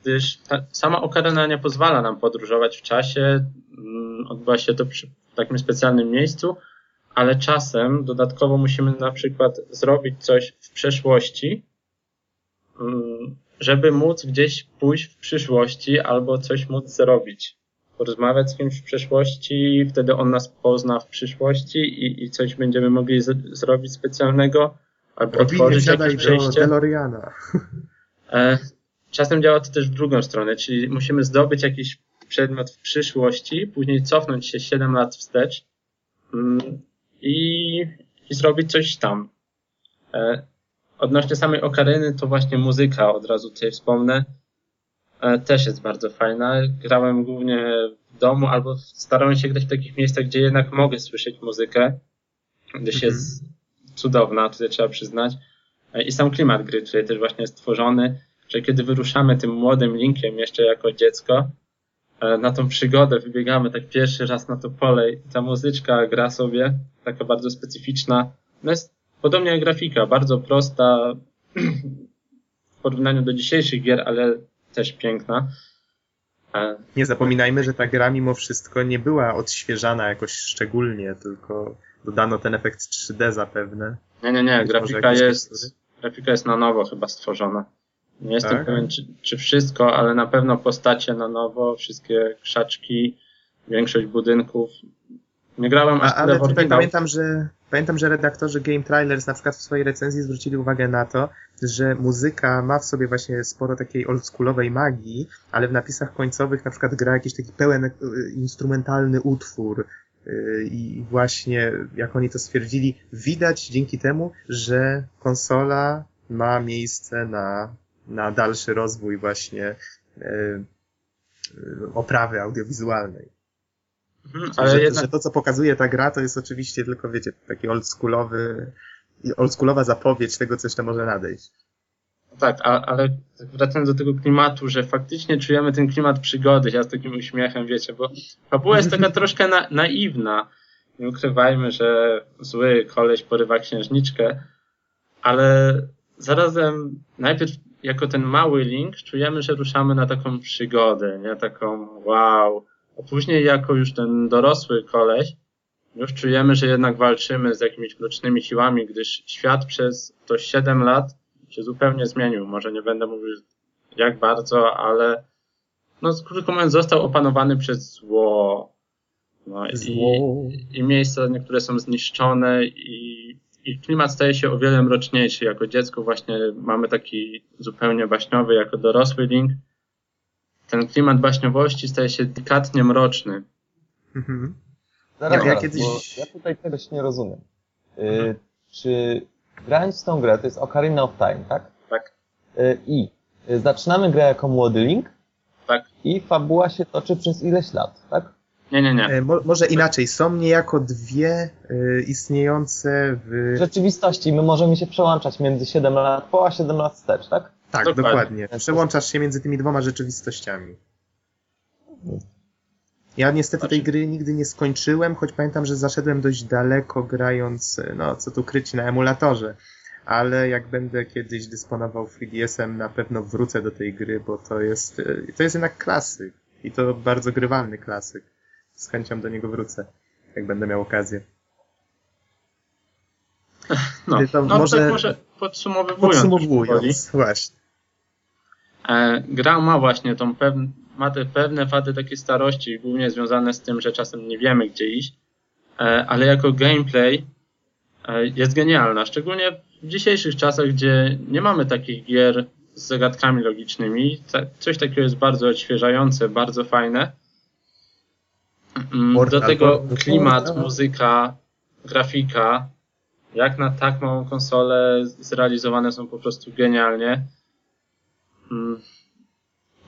gdyż ta sama okaryna nie pozwala nam podróżować w czasie, mm, odbywa się to przy w takim specjalnym miejscu, ale czasem dodatkowo musimy na przykład zrobić coś w przeszłości, mm, żeby móc gdzieś pójść w przyszłości albo coś móc zrobić. Porozmawiać z kimś w przeszłości, wtedy on nas pozna w przyszłości i, i coś będziemy mogli z, zrobić specjalnego, albo otworzyć jakieś przejście. DeLoreana. E, Czasem działa to też w drugą stronę, czyli musimy zdobyć jakiś przedmiot w przyszłości, później cofnąć się 7 lat wstecz mm, i, i zrobić coś tam. E, Odnośnie samej okaryny, to właśnie muzyka, od razu tutaj wspomnę, e, też jest bardzo fajna. Grałem głównie w domu, albo starałem się grać w takich miejscach, gdzie jednak mogę słyszeć muzykę, gdyż Mhm. jest cudowna, tutaj trzeba przyznać. E, I sam klimat gry tutaj też właśnie jest stworzony, że kiedy wyruszamy tym młodym Linkiem jeszcze jako dziecko e, na tą przygodę, wybiegamy tak pierwszy raz na to pole i ta muzyczka gra sobie, taka bardzo specyficzna. No jest podobnie jak grafika, bardzo prosta w porównaniu do dzisiejszych gier, ale też piękna. Nie zapominajmy, że ta gra mimo wszystko nie była odświeżana jakoś szczególnie, tylko dodano ten efekt 3D zapewne. Nie, nie, nie, Być grafika jest, grafika jest na nowo chyba stworzona. Nie jestem Tak? pewien, czy, czy wszystko, ale na pewno postacie na nowo, wszystkie krzaczki, większość budynków. Nie grałem aż A, tyle ale w oryginał. pamiętam, że pamiętam, że redaktorzy Game Trailers na przykład w swojej recenzji zwrócili uwagę na to, że muzyka ma w sobie właśnie sporo takiej oldschoolowej magii, ale w napisach końcowych na przykład gra jakiś taki pełen y, instrumentalny utwór. Y, I właśnie, jak oni to stwierdzili, widać dzięki temu, że konsola ma miejsce na, na dalszy rozwój właśnie y, oprawy audiowizualnej. Mhm, Ale że, jednak że to, co pokazuje ta gra, to jest oczywiście tylko, wiecie, taki oldschoolowy, oldschoolowa zapowiedź tego, co jeszcze może nadejść. tak, a, ale wracając do tego klimatu, że faktycznie czujemy ten klimat przygody, ja z takim uśmiechem, wiecie, bo fabuła jest taka troszkę na, naiwna. Nie ukrywajmy, że zły koleś porywa księżniczkę, ale zarazem najpierw jako ten mały link czujemy, że ruszamy na taką przygodę, nie? Taką wow. A później jako już ten dorosły koleś już czujemy, że jednak walczymy z jakimiś mrocznymi siłami, gdyż świat przez to 7 lat się zupełnie zmienił. Może nie będę mówił jak bardzo, ale no krótko mówiąc został opanowany przez zło. No i, i miejsca niektóre są zniszczone i, i klimat staje się o wiele mroczniejszy. Jako dziecko właśnie mamy taki zupełnie baśniowy, jako dorosły Link. Ten klimat baśniowości staje się delikatnie mroczny. Mhm. Zaraz, Ja- ja kiedyś- bo ja tutaj czegoś nie rozumiem. Y, czy grając w tą grę, to jest Ocarina of Time, tak? Tak. Y, I y, zaczynamy grę jako młody Link Tak. i fabuła się toczy przez ileś lat, tak? Nie, nie, nie. E, mo, może inaczej, są niejako dwie y, istniejące w... W rzeczywistości my możemy się przełączać między 7 lat po, a 7 lat wstecz, tak? Tak, dokładnie. dokładnie. Przełączasz się między tymi dwoma rzeczywistościami. Ja niestety tej gry nigdy nie skończyłem, choć pamiętam, że zaszedłem dość daleko grając, no co tu kryć, na emulatorze. Ale jak będę kiedyś dysponował 3DS-em, na pewno wrócę do tej gry, bo to jest, to jest jednak klasyk. I to bardzo grywalny klasyk. Z chęcią do niego wrócę, jak będę miał okazję. No, no może- tak może podsumowując. Podsumowując, właśnie. E, gra ma właśnie tą pewn, ma te pewne wady takiej starości, głównie związane z tym, że czasem nie wiemy gdzie iść, e, ale jako gameplay e, jest genialna, szczególnie w dzisiejszych czasach, gdzie nie mamy takich gier z zagadkami logicznymi. Coś takiego jest bardzo odświeżające, bardzo fajne. Mm, Do tego klimat, muzyka, grafika, jak na tak małą konsolę zrealizowane są po prostu genialnie. Mm.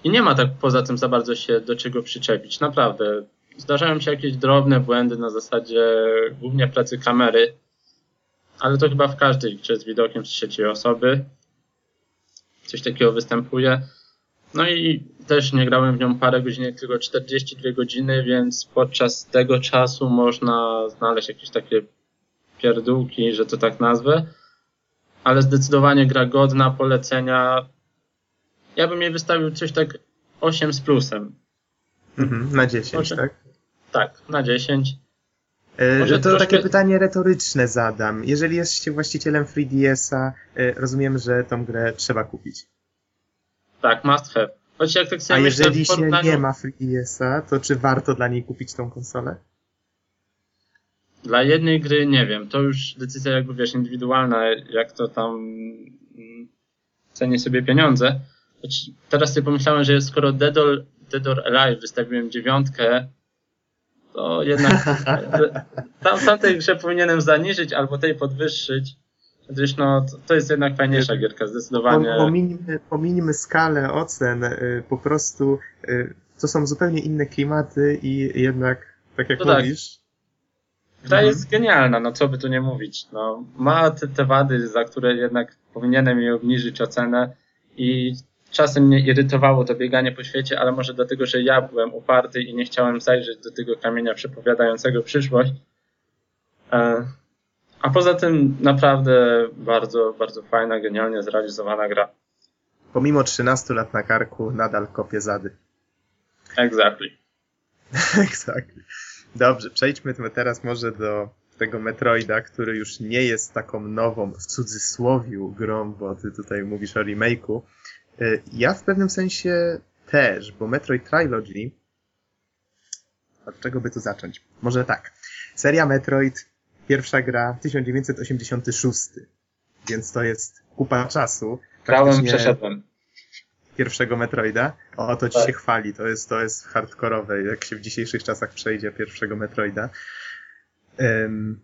I nie ma tak poza tym za bardzo się do czego przyczepić, naprawdę. Zdarzają się jakieś drobne błędy na zasadzie głównie pracy kamery, ale to chyba w każdej grze z widokiem z trzeciej osoby. Coś takiego występuje. No i też nie grałem w nią parę godzin, tylko 42 godziny, więc podczas tego czasu można znaleźć jakieś takie pierdółki, że to tak nazwę. Ale zdecydowanie gra godna polecenia. Ja bym jej wystawił coś tak 8 z plusem. Mhm, na 10, Może. tak? Tak, na 10. E, Może to troszkę- takie pytanie retoryczne zadam. Jeżeli jesteście właścicielem 3DS-a, e, rozumiem, że tą grę trzeba kupić. Tak, must have. Choć jak tak A sobie myślę, jeżeli w się porównaniu- nie ma 3DS-a, to czy warto dla niej kupić tą konsolę? Dla jednej gry nie wiem, to już decyzja jakby wiesz indywidualna, jak to tam mm, cenię sobie pieniądze. Choć teraz sobie pomyślałem, że skoro Dead or, Dead or Alive wystawiłem dziewiątkę, to jednak (laughs) tam, tamtej grze powinienem zaniżyć albo tej podwyższyć. Gdyż no, to, to jest jednak fajniejsza gierka, zdecydowanie. Pom- Pomińmy, pomińmy skalę ocen, y, po prostu y, to są zupełnie inne klimaty i jednak, tak jak No tak. mówisz, Gra Mhm. jest genialna, no co by tu nie mówić. No, ma te, te wady, za które jednak powinienem jej obniżyć ocenę i czasem mnie irytowało to bieganie po świecie, ale może dlatego, że ja byłem uparty i nie chciałem zajrzeć do tego kamienia przepowiadającego przyszłość. E, A poza tym naprawdę bardzo, bardzo fajna, genialnie zrealizowana gra. pomimo 13 lat na karku, nadal kopie zady. Exactly. (laughs) Exactly. Dobrze, przejdźmy teraz może do tego Metroida, który już nie jest taką nową, w cudzysłowiu, grą, bo ty tutaj mówisz o remake'u. Y, Ja w pewnym sensie też, bo Metroid Trilogy... Od czego by tu zacząć? Może tak. Seria Metroid, pierwsza gra 1986, więc to jest kupa czasu. Grałem, przeszedłem. pierwszego Metroida. O, to ci Tak. się chwali, to jest, to jest hardkorowe, jak się w dzisiejszych czasach przejdzie pierwszego Metroida. Em,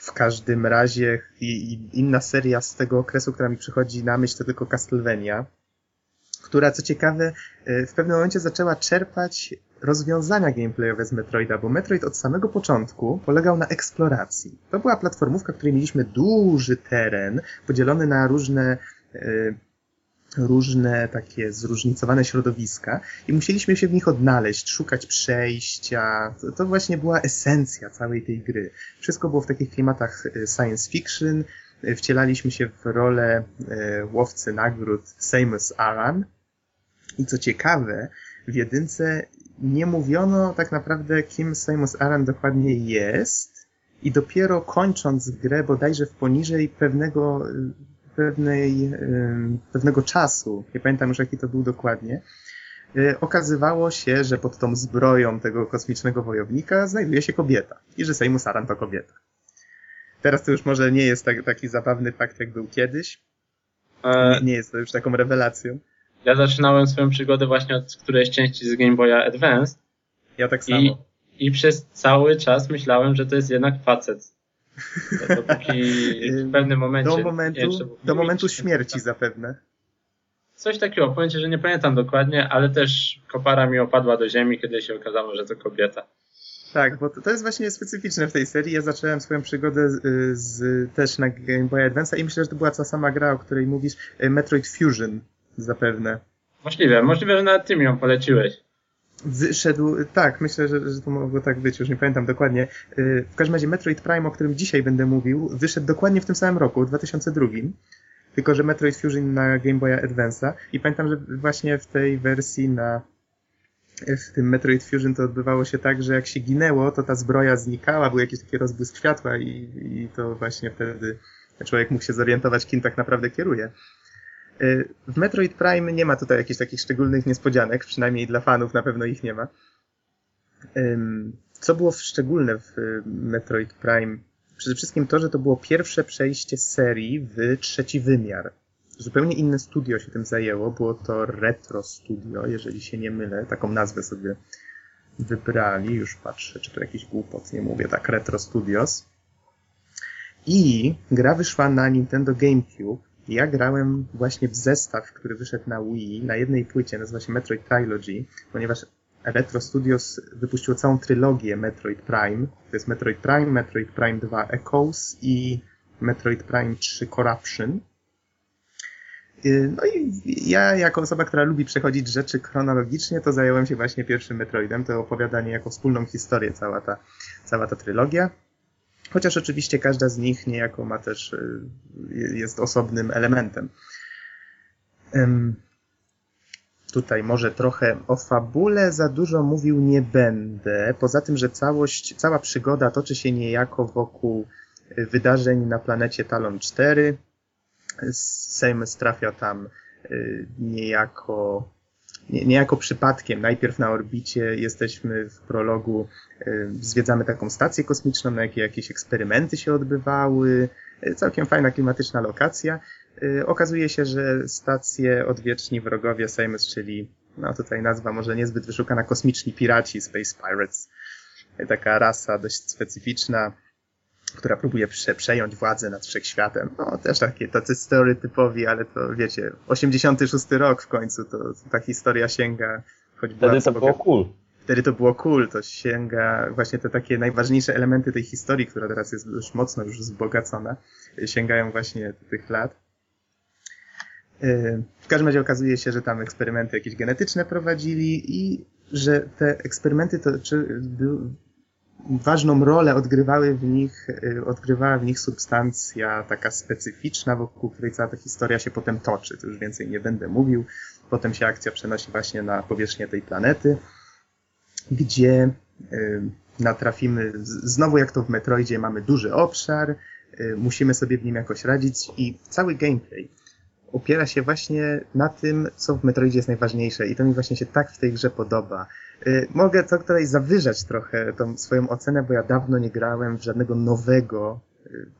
w każdym razie i, i inna seria z tego okresu, która mi przychodzi na myśl, to tylko Castlevania, która co ciekawe e, w pewnym momencie zaczęła czerpać rozwiązania gameplayowe z Metroida, bo Metroid od samego początku polegał na eksploracji. To była platformówka, w której mieliśmy duży teren, podzielony na różne e, różne takie zróżnicowane środowiska i musieliśmy się w nich odnaleźć, szukać przejścia. To, właśnie była esencja całej tej gry. Wszystko było w takich klimatach e, science fiction. E, Wcielaliśmy się w rolę e, łowcy nagród Samus Aran. I co ciekawe, w jedynce nie mówiono tak naprawdę, kim Samus Aran dokładnie jest. I dopiero kończąc grę bodajże w poniżej pewnego e, pewnej, em, pewnego czasu, nie pamiętam już jaki to był dokładnie, e, okazywało się, że pod tą zbroją tego kosmicznego wojownika znajduje się kobieta i że Seymour Aran to kobieta. Teraz to już może nie jest tak, taki zabawny fakt, jak był kiedyś. E, Nie, jest to już taką rewelacją. Ja zaczynałem swoją przygodę właśnie od którejś części z Game Boya Advance Ja tak samo. i, i przez cały czas myślałem, że to jest jednak facet. Dopóki (laughs) w pewnym momencie... Do momentu, wiem, do momentu śmierci zapewne. Coś takiego, powiem ci, że nie pamiętam dokładnie, ale też kopara mi opadła do ziemi, kiedy się okazało, że to kobieta. Tak, bo to, to jest właśnie specyficzne w tej serii. Ja zacząłem swoją przygodę z, z, też na Game Boy Advance i myślę, że to była ta sama gra, o której mówisz, e, Metroid Fusion zapewne. Możliwe, możliwe, że nawet ty mi ją poleciłeś. Wyszedł, tak, myślę, że, że to mogło tak być, już nie pamiętam dokładnie. E, W każdym razie Metroid Prime, o którym dzisiaj będę mówił, wyszedł dokładnie w tym samym roku, w 2002. Tylko, że Metroid Fusion na Game Boy Advance'a i pamiętam, że właśnie w tej wersji na w tym Metroid Fusion to odbywało się tak, że jak się ginęło, to ta zbroja znikała, był jakiś taki rozbłysk światła i, i to właśnie wtedy człowiek mógł się zorientować, kim tak naprawdę kieruje. Y, W Metroid Prime nie ma tutaj jakichś takich szczególnych niespodzianek, przynajmniej dla fanów na pewno ich nie ma. Co było szczególne w y, Metroid Prime? Przede wszystkim to, że to było pierwsze przejście serii w trzeci wymiar. Zupełnie inne studio się tym zajęło. Było to Retro Studio, jeżeli się nie mylę. Taką nazwę sobie wybrali. Już patrzę, czy to jakiś głupot nie mówię. Tak, Retro Studios. I gra wyszła na Nintendo GameCube Ja grałem właśnie w zestaw, który wyszedł na Wii, na jednej płycie, nazywa się Metroid Trilogy, ponieważ Retro Studios wypuściło całą trylogię Metroid Prime. To jest Metroid Prime, Metroid Prime 2 Echoes i Metroid Prime 3 Corruption. Y, no i ja, jako osoba, która lubi przechodzić rzeczy chronologicznie, to zająłem się właśnie pierwszym Metroidem. To opowiadanie jako wspólną historię, cała ta, cała ta trylogia. Chociaż oczywiście każda z nich niejako ma też, y, jest osobnym elementem. Tutaj może trochę o fabule za dużo mówił nie będę. Poza tym, że całość, cała przygoda toczy się niejako wokół y, wydarzeń na planecie Talon 4. Sejmes trafia tam y, niejako, nie, niejako przypadkiem. Najpierw na orbicie jesteśmy w prologu, y, zwiedzamy taką stację kosmiczną, na jakiej jakieś eksperymenty się odbywały. Całkiem fajna, klimatyczna lokacja. Y, okazuje się, że stacje odwieczni wrogowie Sejmus, czyli no tutaj nazwa może niezbyt wyszukana, kosmiczni piraci, Space Pirates, taka rasa dość specyficzna, która próbuje prze, przejąć władzę nad wszechświatem. No też takie tacy stereotypowi, ale to wiecie, 86 rok w końcu, to, to ta historia sięga, choć Wtedy to było cool. Wtedy to było cool, to sięga właśnie te takie najważniejsze elementy tej historii, która teraz jest dość mocno już wzbogacona, sięgają właśnie tych lat. W każdym razie okazuje się, że tam eksperymenty jakieś genetyczne prowadzili i że te eksperymenty to czy, ważną rolę odgrywały w nich, y, odgrywała w nich substancja taka specyficzna, wokół której cała ta historia się potem toczy. To już więcej nie będę mówił. Potem się akcja przenosi właśnie na powierzchnię tej planety, gdzie y, natrafimy, znowu jak to w Metroidzie, mamy duży obszar, y, musimy sobie w nim jakoś radzić i cały gameplay opiera się właśnie na tym, co w Metroidzie jest najważniejsze i to mi właśnie się tak w tej grze podoba. Y, mogę to tutaj zawyżać trochę tą swoją ocenę, bo ja dawno nie grałem w żadnego nowego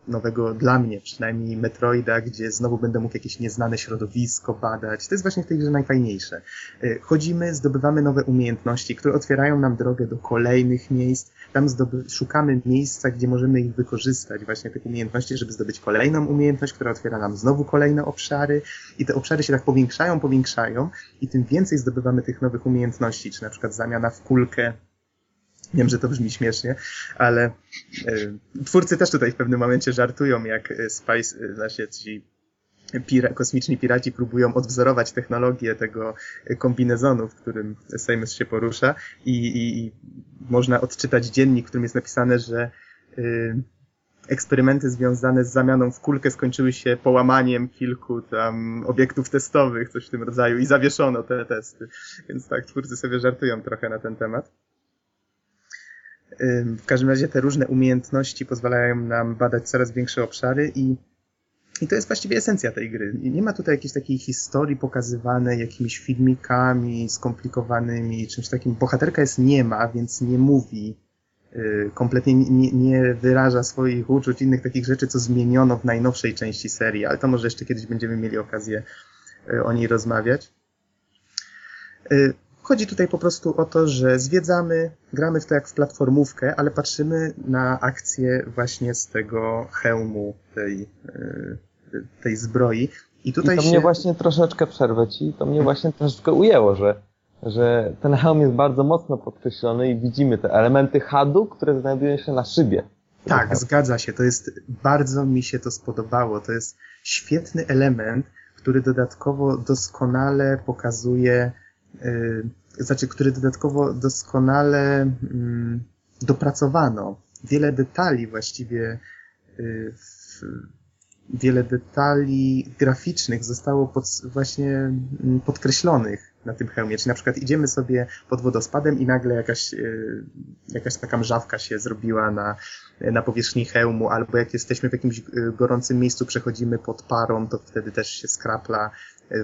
nowego dla mnie przynajmniej Metroida, gdzie znowu będę mógł jakieś nieznane środowisko badać. To jest właśnie w tej grze najfajniejsze. Y, chodzimy, zdobywamy nowe umiejętności, które otwierają nam drogę do kolejnych miejsc. Tam szukamy miejsca, gdzie możemy ich wykorzystać, właśnie tych umiejętności, żeby zdobyć kolejną umiejętność, która otwiera nam znowu kolejne obszary i te obszary się tak powiększają, powiększają i tym więcej zdobywamy tych nowych umiejętności, czy na przykład zamiana w kulkę Wiem, że to brzmi śmiesznie, ale y, twórcy też tutaj w pewnym momencie żartują, jak e, Spice, znaczy ci pira kosmiczni piraci próbują odwzorować technologię tego kombinezonu, w którym Sejmus się porusza i, i, i, można odczytać dziennik, w którym jest napisane, że y, eksperymenty związane z zamianą w kulkę skończyły się połamaniem kilku tam obiektów testowych, coś w tym rodzaju i zawieszono te testy. Więc tak, twórcy sobie żartują trochę na ten temat. W każdym razie te różne umiejętności pozwalają nam badać coraz większe obszary i, i to jest właściwie esencja tej gry. Nie ma tutaj jakiejś takiej historii pokazywanej jakimiś filmikami skomplikowanymi, czymś takim. Bohaterka jest niema, więc nie mówi, y, kompletnie nie, nie wyraża swoich uczuć, innych takich rzeczy, co zmieniono w najnowszej części serii, ale to może jeszcze kiedyś będziemy mieli okazję y, o niej rozmawiać. Chodzi tutaj po prostu o to, że zwiedzamy, gramy w to jak w platformówkę, ale patrzymy na akcję właśnie z tego hełmu tej, e, tej zbroi. I tutaj I to się... mnie właśnie troszeczkę przerwę ci, to mnie właśnie troszeczkę ujęło, że, że ten hełm jest bardzo mocno podkreślony i widzimy te elementy hadu, które znajdują się na szybie. Tak, zgadza się. To jest, bardzo mi się to spodobało. To jest świetny element, który dodatkowo doskonale pokazuje znaczy, który dodatkowo doskonale mm, dopracowano. Wiele detali właściwie, y, wiele detali graficznych zostało pod, właśnie mm, podkreślonych na tym hełmie. Czyli na przykład idziemy sobie pod wodospadem i nagle jakaś, y, jakaś taka mrzawka się zrobiła na, na powierzchni hełmu, albo jak jesteśmy w jakimś gorącym miejscu, przechodzimy pod parą, to wtedy też się skrapla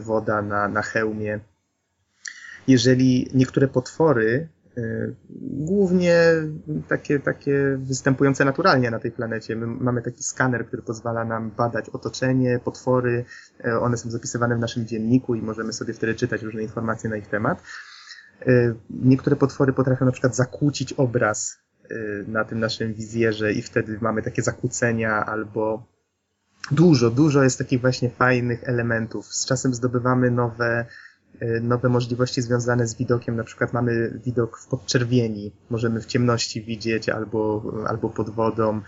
woda na, na hełmie jeżeli niektóre potwory, y, głównie takie, takie występujące naturalnie na tej planecie. My mamy taki skaner, który pozwala nam badać otoczenie, potwory. Y, one są zapisywane w naszym dzienniku i możemy sobie wtedy czytać różne informacje na ich temat. Y, niektóre potwory potrafią na przykład zakłócić obraz na tym naszym wizjerze i wtedy mamy takie zakłócenia albo dużo, dużo jest takich właśnie fajnych elementów. Z czasem zdobywamy nowe, e, nowe możliwości związane z widokiem. Na przykład mamy widok w podczerwieni. Możemy w ciemności widzieć albo, albo pod wodą.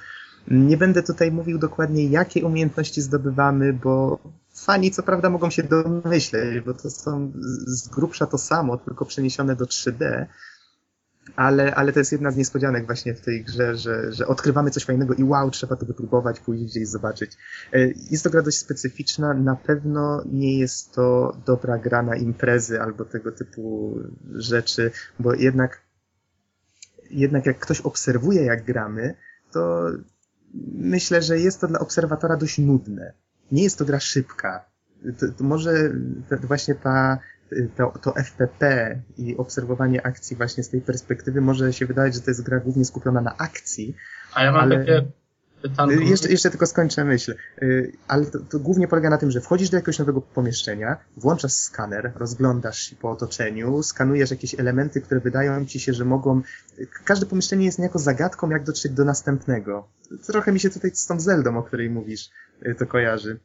Nie będę tutaj mówił dokładnie, jakie umiejętności zdobywamy, bo fani co prawda mogą się domyśleć, bo to są z grubsza to samo, tylko przeniesione do 3D, ale, ale to jest jedna z niespodzianek właśnie w tej grze, że, że odkrywamy coś fajnego i wow, trzeba to wypróbować, pójść gdzieś zobaczyć. E, jest to gra dość specyficzna, na pewno nie jest to dobra gra na imprezy albo tego typu rzeczy, bo jednak, jednak jak ktoś obserwuje jak gramy, to myślę, że jest to dla obserwatora dość nudne. Nie jest to gra szybka. To, to może właśnie ta, to, to FPP i obserwowanie akcji właśnie z tej perspektywy może się wydawać, że to jest gra głównie skupiona na akcji. A ja mam ale... takie pytanko. Jeszcze, jeszcze tylko skończę myśl. Y, ale to, to, głównie polega na tym, że wchodzisz do jakiegoś nowego pomieszczenia, włączasz skaner, rozglądasz się po otoczeniu, skanujesz jakieś elementy, które wydają ci się, że mogą... Każde pomieszczenie jest niejako zagadką, jak dotrzeć do następnego. Trochę mi się tutaj z tą Zeldą, o której mówisz, y, to kojarzy.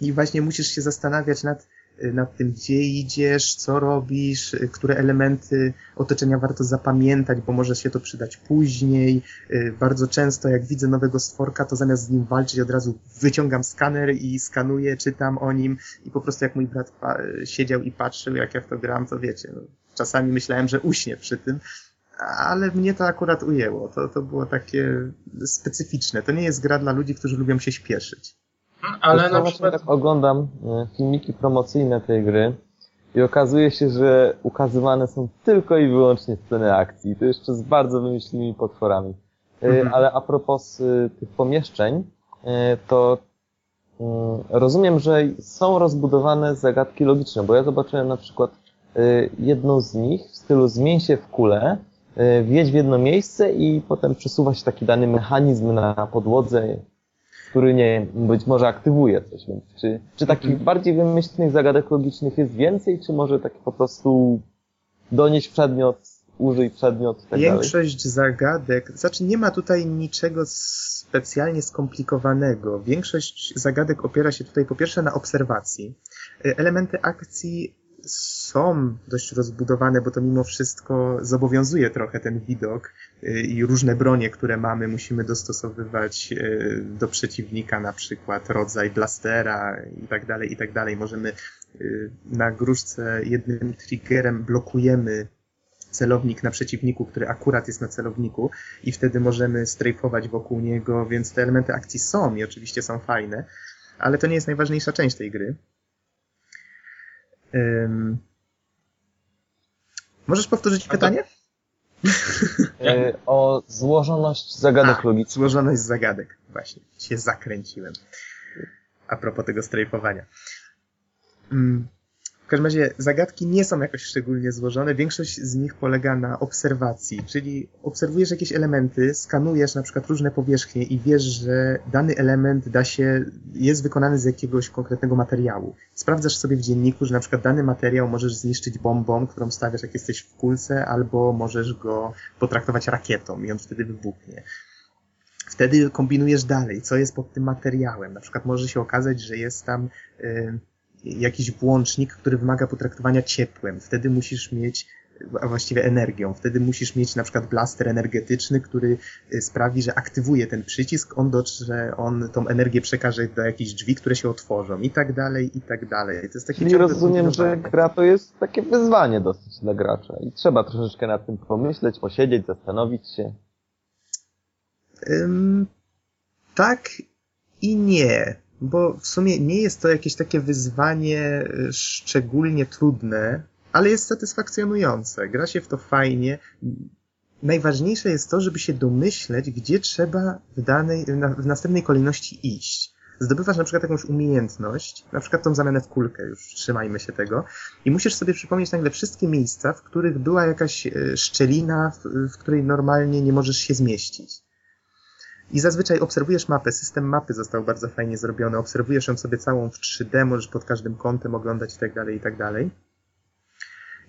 I właśnie musisz się zastanawiać nad Y, nad tym, gdzie idziesz, co robisz, y, które elementy otoczenia warto zapamiętać, bo może się to przydać później. Y, bardzo często, jak widzę nowego stworka, to zamiast z nim walczyć, od razu wyciągam skaner i skanuję, czytam o nim i po prostu jak mój brat siedział i patrzył, jak ja w to gram, to wiecie, no, czasami myślałem, że uśnie przy tym, ale mnie to akurat ujęło. To, to było takie specyficzne. To nie jest gra dla ludzi, którzy lubią się śpieszyć. Ale na przykład... tak oglądam e, filmiki promocyjne tej gry i okazuje się, że ukazywane są tylko i wyłącznie sceny akcji. I to jeszcze z bardzo wymyślnymi potworami. E, mhm. Ale a propos e, tych pomieszczeń, to mm, rozumiem, że są rozbudowane zagadki logiczne, bo ja zobaczyłem na przykład jedną z nich w stylu zmień się w kulę, wjedź w jedno miejsce i potem przesuwa się taki dany mechanizm na podłodze który nie być może aktywuje coś. Więc czy, czy takich mhm. bardziej wymyślnych zagadek logicznych jest więcej, czy może tak po prostu donieść przedmiot, użyj przedmiot tak Większość dalej? zagadek, znaczy nie ma tutaj niczego specjalnie skomplikowanego. Większość zagadek opiera się tutaj po pierwsze na obserwacji. E, elementy akcji są dość rozbudowane, bo to mimo wszystko zobowiązuje trochę ten widok y, i różne bronie, które mamy, musimy dostosowywać y, do przeciwnika, na przykład rodzaj blastera i tak dalej, i tak dalej. Możemy y, na gruszce jednym triggerem blokujemy celownik na przeciwniku, który akurat jest na celowniku i wtedy możemy strajfować wokół niego, więc te elementy akcji są i oczywiście są fajne, ale to nie jest najważniejsza część tej gry. Um, możesz powtórzyć pytanie? E, o złożoność zagadek A, logicznych. Złożoność zagadek, właśnie. Się zakręciłem. A propos tego strajfowania. Każdym razie zagadki nie są jakoś szczególnie złożone. Większość z nich polega na obserwacji, czyli obserwujesz jakieś elementy, skanujesz na przykład różne powierzchnie i wiesz, że dany element da się, jest wykonany z jakiegoś konkretnego materiału. Sprawdzasz sobie w dzienniku, że na przykład dany materiał możesz zniszczyć bombą, którą stawiasz jak jesteś w kulce, albo możesz go potraktować rakietą i on wtedy wybuchnie wtedy kombinujesz dalej, co jest pod tym materiałem. Na przykład może się okazać, że jest tam y, jakiś włącznik, który wymaga potraktowania ciepłem. Wtedy musisz mieć a właściwie energią. Wtedy musisz mieć na przykład blaster energetyczny, który y, sprawi, że aktywuje ten przycisk, on dotrze, on tą energię przekaże do jakichś drzwi, które się otworzą i tak dalej, i tak dalej. To jest taki Czyli rozumiem, że gra to jest takie wyzwanie dosyć dla gracza i trzeba troszeczkę nad tym pomyśleć, posiedzieć, zastanowić się. Um, tak i nie bo w sumie nie jest to jakieś takie wyzwanie e, szczególnie trudne, ale jest satysfakcjonujące. Gra się w to fajnie. Najważniejsze jest to, żeby się domyśleć, gdzie trzeba w danej, w następnej kolejności iść. Zdobywasz na przykład jakąś umiejętność, na przykład tą zamianę w kulkę, już trzymajmy się tego, i musisz sobie przypomnieć nagle wszystkie miejsca, w których była jakaś e, szczelina, w, w której normalnie nie możesz się zmieścić. I zazwyczaj obserwujesz mapę, system mapy został bardzo fajnie zrobiony, obserwujesz ją sobie całą w 3D, możesz pod każdym kątem oglądać i tak dalej, i tak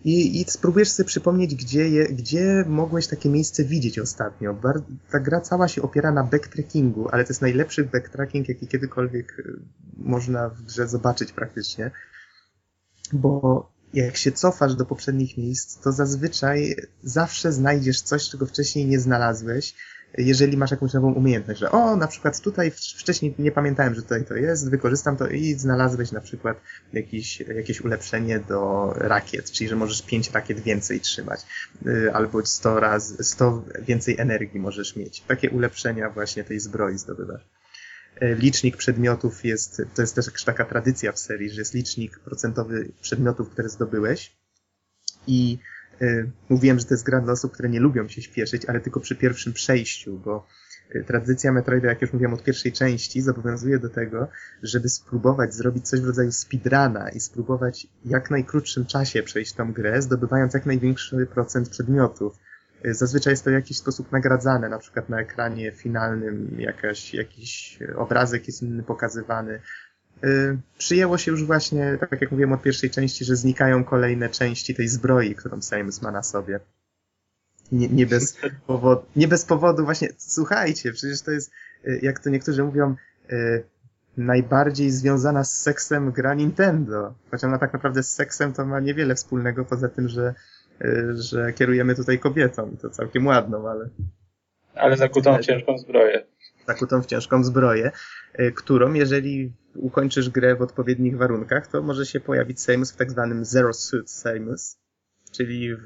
i, i spróbujesz sobie przypomnieć, gdzie, je, gdzie mogłeś takie miejsce widzieć ostatnio. Bar ta gra cała się opiera na backtrackingu, ale to jest najlepszy backtracking, jaki kiedykolwiek y, można w grze zobaczyć praktycznie. Bo jak się cofasz do poprzednich miejsc, to zazwyczaj zawsze znajdziesz coś, czego wcześniej nie znalazłeś, jeżeli masz jakąś nową umiejętność, że o, na przykład tutaj wcześniej nie pamiętałem, że tutaj to jest, wykorzystam to i znalazłeś na przykład jakieś, jakieś ulepszenie do rakiet, czyli że możesz 5 rakiet więcej trzymać, y, albo 100 razy, 100 więcej energii możesz mieć. Takie ulepszenia właśnie tej zbroi zdobywasz. Y, licznik przedmiotów jest, to jest też taka tradycja w serii, że jest licznik procentowy przedmiotów, które zdobyłeś i mówiłem, że to jest gra dla osób, które nie lubią się śpieszyć, ale tylko przy pierwszym przejściu, bo y, tradycja Metroida, jak już mówiłem od pierwszej części, zobowiązuje do tego, żeby spróbować zrobić coś w rodzaju speedruna i spróbować jak najkrótszym czasie przejść tą grę, zdobywając jak największy procent przedmiotów. Y, zazwyczaj jest to w jakiś sposób nagradzane, na przykład na ekranie finalnym jakaś, jakiś obrazek jest inny pokazywany, przyjęło się już właśnie, tak jak mówiłem od pierwszej części, że znikają kolejne części tej zbroi, którą Samus ma na sobie. Nie, nie, bez (laughs) powodu, nie bez powodu właśnie, słuchajcie, przecież to jest, y, jak to niektórzy mówią, y, najbardziej związana z seksem gra Nintendo. Choć ona tak naprawdę z seksem to ma niewiele wspólnego, poza tym, że, że kierujemy tutaj kobietą i to całkiem ładną, ale... Ale zakutą ciężką zbroję. Zakutą w ciężką zbroję, którą jeżeli ukończysz grę w odpowiednich warunkach, to może się pojawić Samus w tak zwanym Zero Suit Samus, czyli w,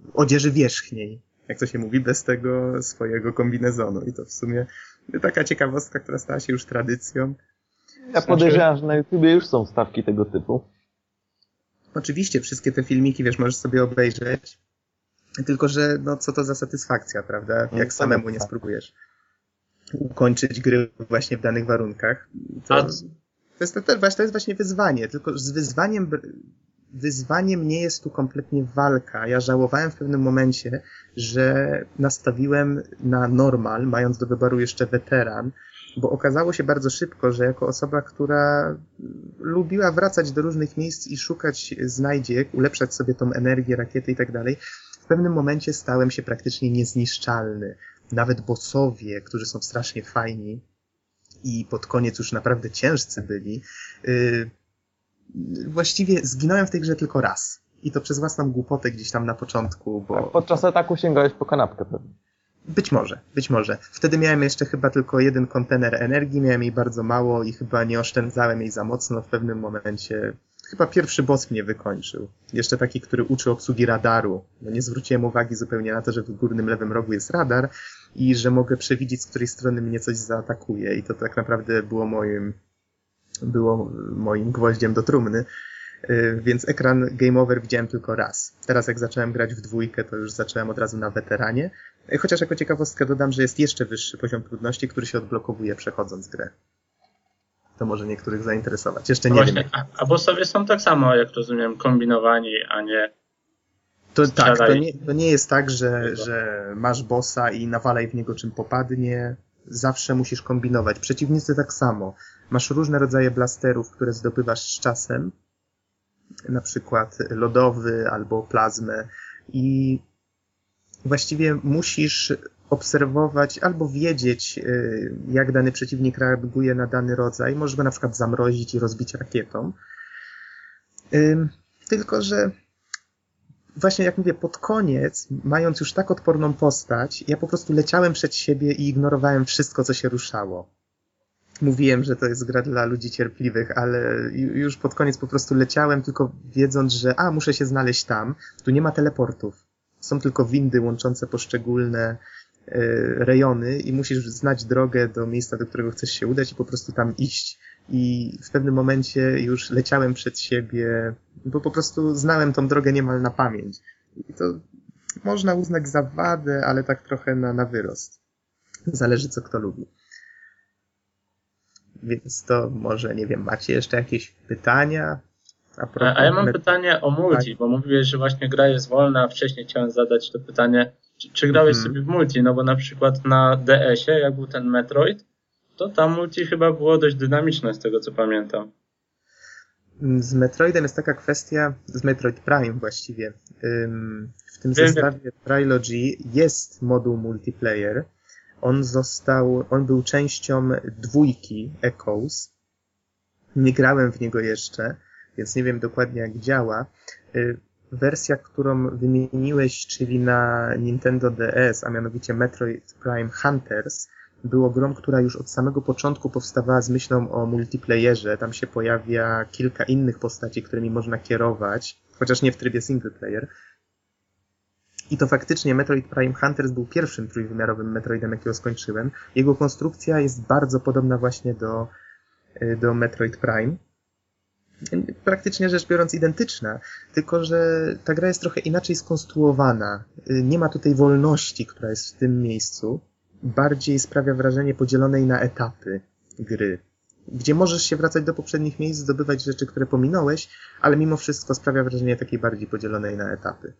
w odzieży wierzchniej, jak to się mówi, bez tego swojego kombinezonu. I to w sumie taka ciekawostka, która stała się już tradycją. Ja podejrzewam, że na YouTubie już są stawki tego typu. Oczywiście, wszystkie te filmiki, wiesz, możesz sobie obejrzeć. Tylko, że no co to za satysfakcja, prawda? Jak no, samemu nie tak. spróbujesz ukończyć gry właśnie w danych warunkach. To... To jest, to, to jest właśnie wyzwanie, tylko z wyzwaniem, wyzwaniem nie jest tu kompletnie walka. Ja żałowałem w pewnym momencie, że nastawiłem na normal, mając do wyboru jeszcze weteran, bo okazało się bardzo szybko, że jako osoba, która lubiła wracać do różnych miejsc i szukać znajdziek, ulepszać sobie tą energię, rakiety i tak dalej, w pewnym momencie stałem się praktycznie niezniszczalny. Nawet bossowie, którzy są strasznie fajni, i pod koniec już naprawdę ciężcy byli, yy, właściwie zginąłem w tej grze tylko raz. I to przez własną głupotę gdzieś tam na początku, bo... Podczas ataku sięgałeś po kanapkę pewnie. Być może, być może. Wtedy miałem jeszcze chyba tylko jeden kontener energii, miałem jej bardzo mało i chyba nie oszczędzałem jej za mocno. W pewnym momencie chyba pierwszy boss mnie wykończył. Jeszcze taki, który uczy obsługi radaru. No nie zwróciłem uwagi zupełnie na to, że w górnym lewym rogu jest radar i że mogę przewidzieć, z której strony mnie coś zaatakuje. I to tak naprawdę było moim, było moim gwoździem do trumny. Y, więc ekran Game Over widziałem tylko raz. Teraz jak zacząłem grać w dwójkę, to już zacząłem od razu na weteranie. Y, chociaż jako ciekawostkę dodam, że jest jeszcze wyższy poziom trudności, który się odblokowuje przechodząc grę to może niektórych zainteresować. Jeszcze nie Właśnie, wiem. A, a bossowie są tak samo, jak rozumiem, kombinowani, a nie to, tak, to nie, to nie jest tak, że, że masz bossa i nawalaj w niego czym popadnie. Zawsze musisz kombinować. Przeciwnicy tak samo. Masz różne rodzaje blasterów, które zdobywasz z czasem. Na przykład lodowy albo plazmę. I właściwie musisz obserwować albo wiedzieć, y, jak dany przeciwnik reaguje na dany rodzaj. Możesz go na przykład zamrozić i rozbić rakietą. Tylko, że właśnie jak mówię, pod koniec, mając już tak odporną postać, ja po prostu leciałem przed siebie i ignorowałem wszystko, co się ruszało. Mówiłem, że to jest gra dla ludzi cierpliwych, ale już pod koniec po prostu leciałem, tylko wiedząc, że a, muszę się znaleźć tam. Tu nie ma teleportów. Są tylko windy łączące poszczególne E, rejony i musisz znać drogę do miejsca, do którego chcesz się udać i po prostu tam iść. I w pewnym momencie już leciałem przed siebie, bo po prostu znałem tą drogę niemal na pamięć. I to można uznać za wadę, ale tak trochę na, na wyrost. Zależy co kto lubi. Więc to może, nie wiem, macie jeszcze jakieś pytania? A, a ja mam pytanie o multi, tak. bo mówiłeś, że właśnie gra jest wolna, a wcześniej chciałem zadać to pytanie, czy, czy grałeś mm. sobie w multi? No bo na przykład na DS-ie, jak był ten Metroid, to tam multi chyba było dość dynamiczne z tego co pamiętam. Z Metroidem jest taka kwestia, z Metroid Prime właściwie. W tym zestawie Trilogy jest moduł multiplayer. On został, on był częścią dwójki Echoes. Nie grałem w niego jeszcze, więc nie wiem dokładnie jak działa. Y, wersja, którą wymieniłeś, czyli na Nintendo DS, a mianowicie Metroid Prime Hunters, było grą, która już od samego początku powstawała z myślą o multiplayerze. Tam się pojawia kilka innych postaci, którymi można kierować, chociaż nie w trybie single player. I to faktycznie Metroid Prime Hunters był pierwszym trójwymiarowym Metroidem, jakiego skończyłem. Jego konstrukcja jest bardzo podobna właśnie do, y, do Metroid Prime. Praktycznie rzecz biorąc identyczna, tylko że ta gra jest trochę inaczej skonstruowana. Y, nie ma tutaj wolności, która jest w tym miejscu bardziej sprawia wrażenie podzielonej na etapy gry, gdzie możesz się wracać do poprzednich miejsc, zdobywać rzeczy, które pominąłeś, ale mimo wszystko sprawia wrażenie takiej bardziej podzielonej na etapy.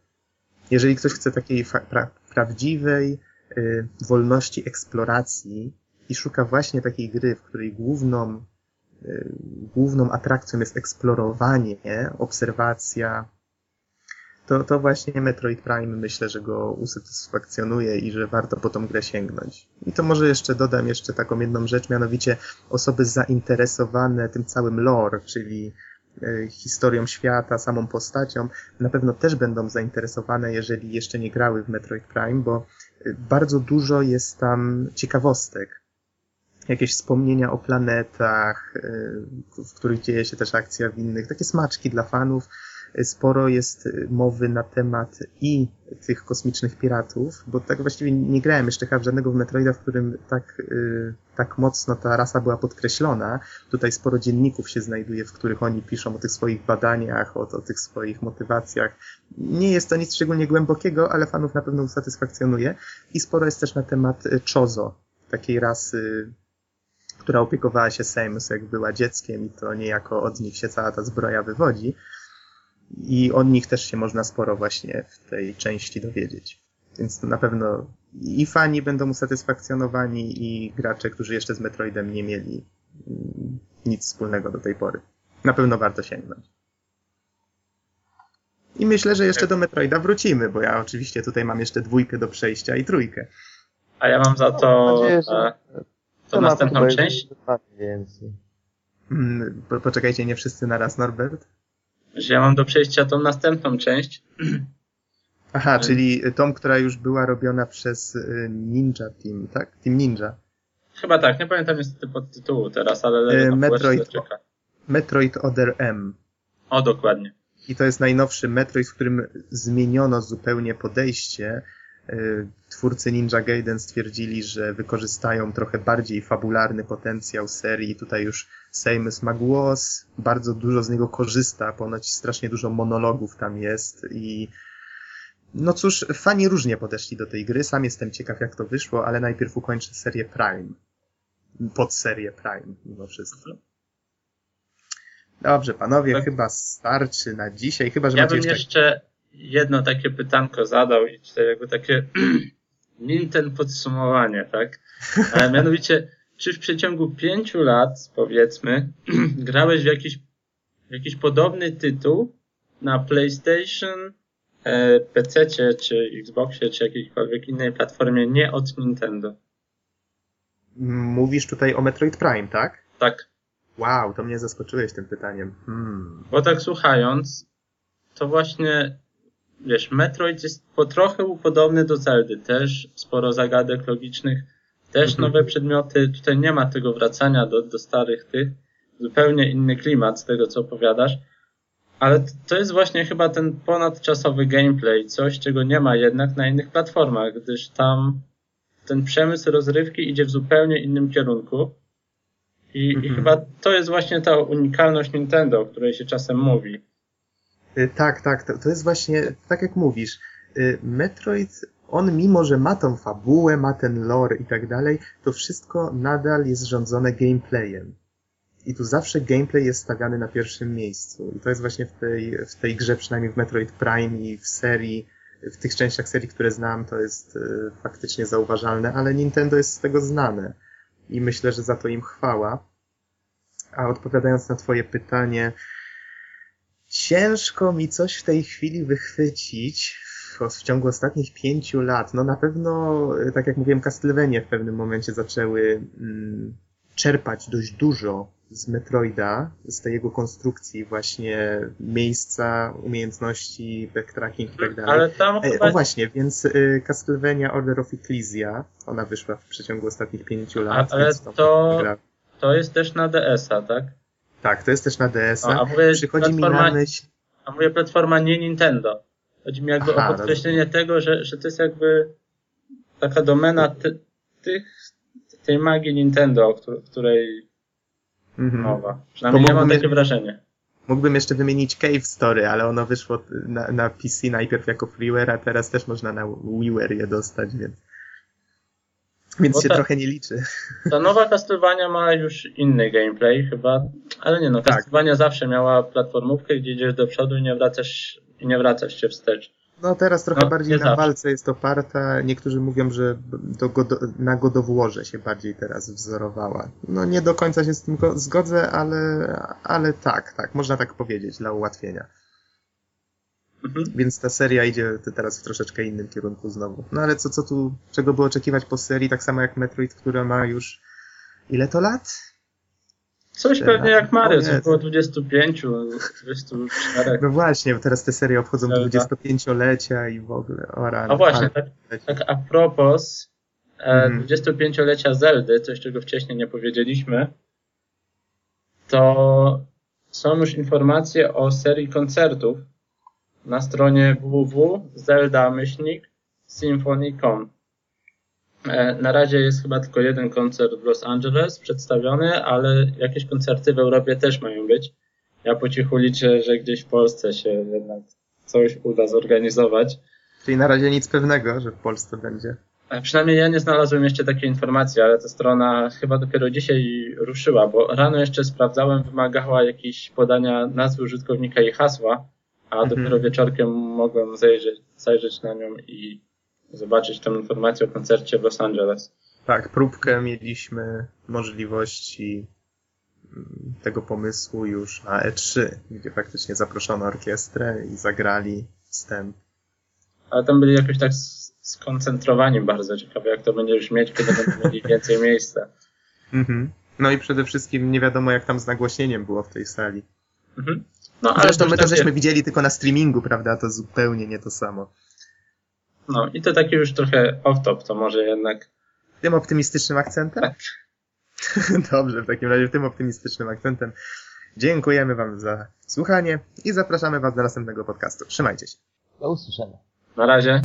Jeżeli ktoś chce takiej pra prawdziwej y, wolności eksploracji i szuka właśnie takiej gry, w której główną, y, główną atrakcją jest eksplorowanie, obserwacja, to, to właśnie Metroid Prime myślę, że go usatysfakcjonuje i że warto po tą grę sięgnąć. I to może jeszcze dodam jeszcze taką jedną rzecz, mianowicie osoby zainteresowane tym całym lore, czyli e, historią świata, samą postacią, na pewno też będą zainteresowane, jeżeli jeszcze nie grały w Metroid Prime, bo e, bardzo dużo jest tam ciekawostek. Jakieś wspomnienia o planetach, e, w których dzieje się też akcja w innych, takie smaczki dla fanów, sporo jest mowy na temat i tych kosmicznych piratów, bo tak właściwie nie grałem jeszcze chyba żadnego w Metroida, w którym tak, y, tak mocno ta rasa była podkreślona. Tutaj sporo dzienników się znajduje, w których oni piszą o tych swoich badaniach, o, o tych swoich motywacjach. Nie jest to nic szczególnie głębokiego, ale fanów na pewno usatysfakcjonuje. I sporo jest też na temat y, Chozo, takiej rasy która opiekowała się Samus, jak była dzieckiem i to niejako od nich się cała ta zbroja wywodzi i o nich też się można sporo właśnie w tej części dowiedzieć. Więc to na pewno i fani będą usatysfakcjonowani i gracze, którzy jeszcze z Metroidem nie mieli mm, nic wspólnego do tej pory. Na pewno warto sięgnąć. I myślę, że jeszcze do Metroida wrócimy, bo ja oczywiście tutaj mam jeszcze dwójkę do przejścia i trójkę. A ja mam za to, nadzieję, że... to, to następną część. Więcej. Mm, poczekajcie, nie wszyscy naraz, Norbert że ja mam do przejścia tą następną część. Aha, czyli tą, która już była robiona przez y, Ninja Team, tak? Team Ninja. Chyba tak, nie pamiętam niestety podtytułu teraz, ale y, Metroid, Metroid Other M. O, dokładnie. I to jest najnowszy Metroid, w którym zmieniono zupełnie podejście twórcy Ninja Gaiden stwierdzili, że wykorzystają trochę bardziej fabularny potencjał serii. Tutaj już Samus ma głos, bardzo dużo z niego korzysta, ponoć strasznie dużo monologów tam jest i no cóż, fani różnie podeszli do tej gry. Sam jestem ciekaw, jak to wyszło, ale najpierw ukończę serię Prime. Pod serię Prime, mimo wszystko. Dobrze, panowie, tak. chyba starczy na dzisiaj. Chyba, że ja macie bym jeszcze... jeszcze jedno takie pytanko zadał i tutaj jakby takie (clears throat) Nintendo podsumowanie, tak? A (laughs) mianowicie, czy w przeciągu pięciu lat, powiedzmy, (clears throat) grałeś w jakiś, w jakiś podobny tytuł na PlayStation, e, PC czy Xboxie, czy jakiejkolwiek innej platformie nie od Nintendo? Mówisz tutaj o Metroid Prime, tak? Tak. Wow, to mnie zaskoczyłeś tym pytaniem. Hmm. Bo tak słuchając, to właśnie wiesz, Metroid jest po trochę podobny do Zeldy, też sporo zagadek logicznych, też mhm. nowe przedmioty, tutaj nie ma tego wracania do, do starych tych, zupełnie inny klimat z tego, co opowiadasz, ale to jest właśnie chyba ten ponadczasowy gameplay, coś, czego nie ma jednak na innych platformach, gdyż tam ten przemysł rozrywki idzie w zupełnie innym kierunku. I, mhm. i chyba to jest właśnie ta unikalność Nintendo, o której się czasem mówi. Y, tak, tak, to, to jest właśnie, tak jak mówisz, y, Metroid, on mimo, że ma tą fabułę, ma ten lore i tak dalej, to wszystko nadal jest rządzone gameplayem. I tu zawsze gameplay jest stawiany na pierwszym miejscu. I to jest właśnie w tej, w tej grze, przynajmniej w Metroid Prime i w serii, w tych częściach serii, które znam, to jest y, faktycznie zauważalne, ale Nintendo jest z tego znane. I myślę, że za to im chwała. A odpowiadając na twoje pytanie, Ciężko mi coś w tej chwili wychwycić w, ciągu ostatnich pięciu lat. No na pewno, y, tak jak mówiłem, Castlevania w pewnym momencie zaczęły mm, czerpać dość dużo z Metroida, z tej jego konstrukcji właśnie miejsca, umiejętności, backtracking i tak dalej. Ale tam E, chyba... o właśnie, więc y, Castlevania Order of Ecclesia, ona wyszła w przeciągu ostatnich pięciu lat. ale więc to- gra- To jest też na DS-a, tak? Tak, to jest też na DS-a. No, a mówię, Przychodzi mi platforma- na myśl... A mówię platforma nie Nintendo. Chodzi mi jakby Aha, o podkreślenie tego, że, że to jest jakby taka domena ty, tych, tej magii Nintendo, o któ- której Mhm. mowa. Przynajmniej ja mam takie wrażenie. Mógłbym jeszcze wymienić Cave Story, ale ono wyszło na, na PC najpierw jako freeware, a teraz też można na WiiWare je dostać, więc... Więc Bo się ta- trochę nie liczy. (laughs) Ta nowa Castlevania ma już inny gameplay chyba, ale nie no, Tak. Castlevania zawsze miała platformówkę, gdzie idziesz do przodu i nie wracasz, i nie wracasz się wstecz. No teraz trochę No, bardziej na zawsze. walce jest oparta. Niektórzy mówią, że do godo, na God of Warze się bardziej teraz wzorowała. No nie do końca się z tym go- zgodzę, ale, ale tak, tak, można tak powiedzieć dla ułatwienia. Mhm. Więc ta seria idzie teraz w troszeczkę innym kierunku znowu. No ale co, co tu, czego by oczekiwać po serii, tak samo jak Metroid, która ma już ile to lat? Coś pewnie jak Mario, coś około 25, 24. No właśnie, bo teraz te serie obchodzą Prawda. 25-lecia i w ogóle. O rany, A właśnie, ale- tak, tak a propos e, Mhm. 25-lecia Zeldy, coś czego wcześniej nie powiedzieliśmy, to są już informacje o serii koncertów na stronie www.zelda-symphony.com. E, Na razie jest chyba tylko jeden koncert w Los Angeles przedstawiony, ale jakieś koncerty w Europie też mają być. Ja po cichu liczę, że gdzieś w Polsce się jednak coś uda zorganizować. Czyli na razie nic pewnego, że w Polsce będzie. E, Przynajmniej ja nie znalazłem jeszcze takiej informacji, ale ta strona chyba dopiero dzisiaj ruszyła, bo rano jeszcze sprawdzałem, wymagała jakiejś podania nazwy użytkownika i hasła, a Mhm. dopiero wieczorkiem mogłem zajrzeć, zajrzeć na nią i zobaczyć tę informację o koncercie w Los Angeles. Tak, próbkę mieliśmy możliwości mm, tego pomysłu już na E3, gdzie faktycznie zaproszono orkiestrę i zagrali wstęp. Ale tam byli jakoś tak skoncentrowani bardzo. Ciekawe jak to będzie brzmieć, kiedy będą mieli (laughs) więcej miejsca. Mhm. No i przede wszystkim nie wiadomo jak tam z nagłośnieniem było w tej sali. Mhm. No, ale Zresztą my to takie- żeśmy widzieli tylko na streamingu, prawda? To zupełnie nie to samo. No i to taki już trochę off-top, to może jednak Tym optymistycznym akcentem? tak. (laughs) Dobrze, w takim razie tym optymistycznym akcentem dziękujemy Wam za słuchanie i zapraszamy Was do następnego podcastu. Trzymajcie się. Do usłyszenia. Na razie.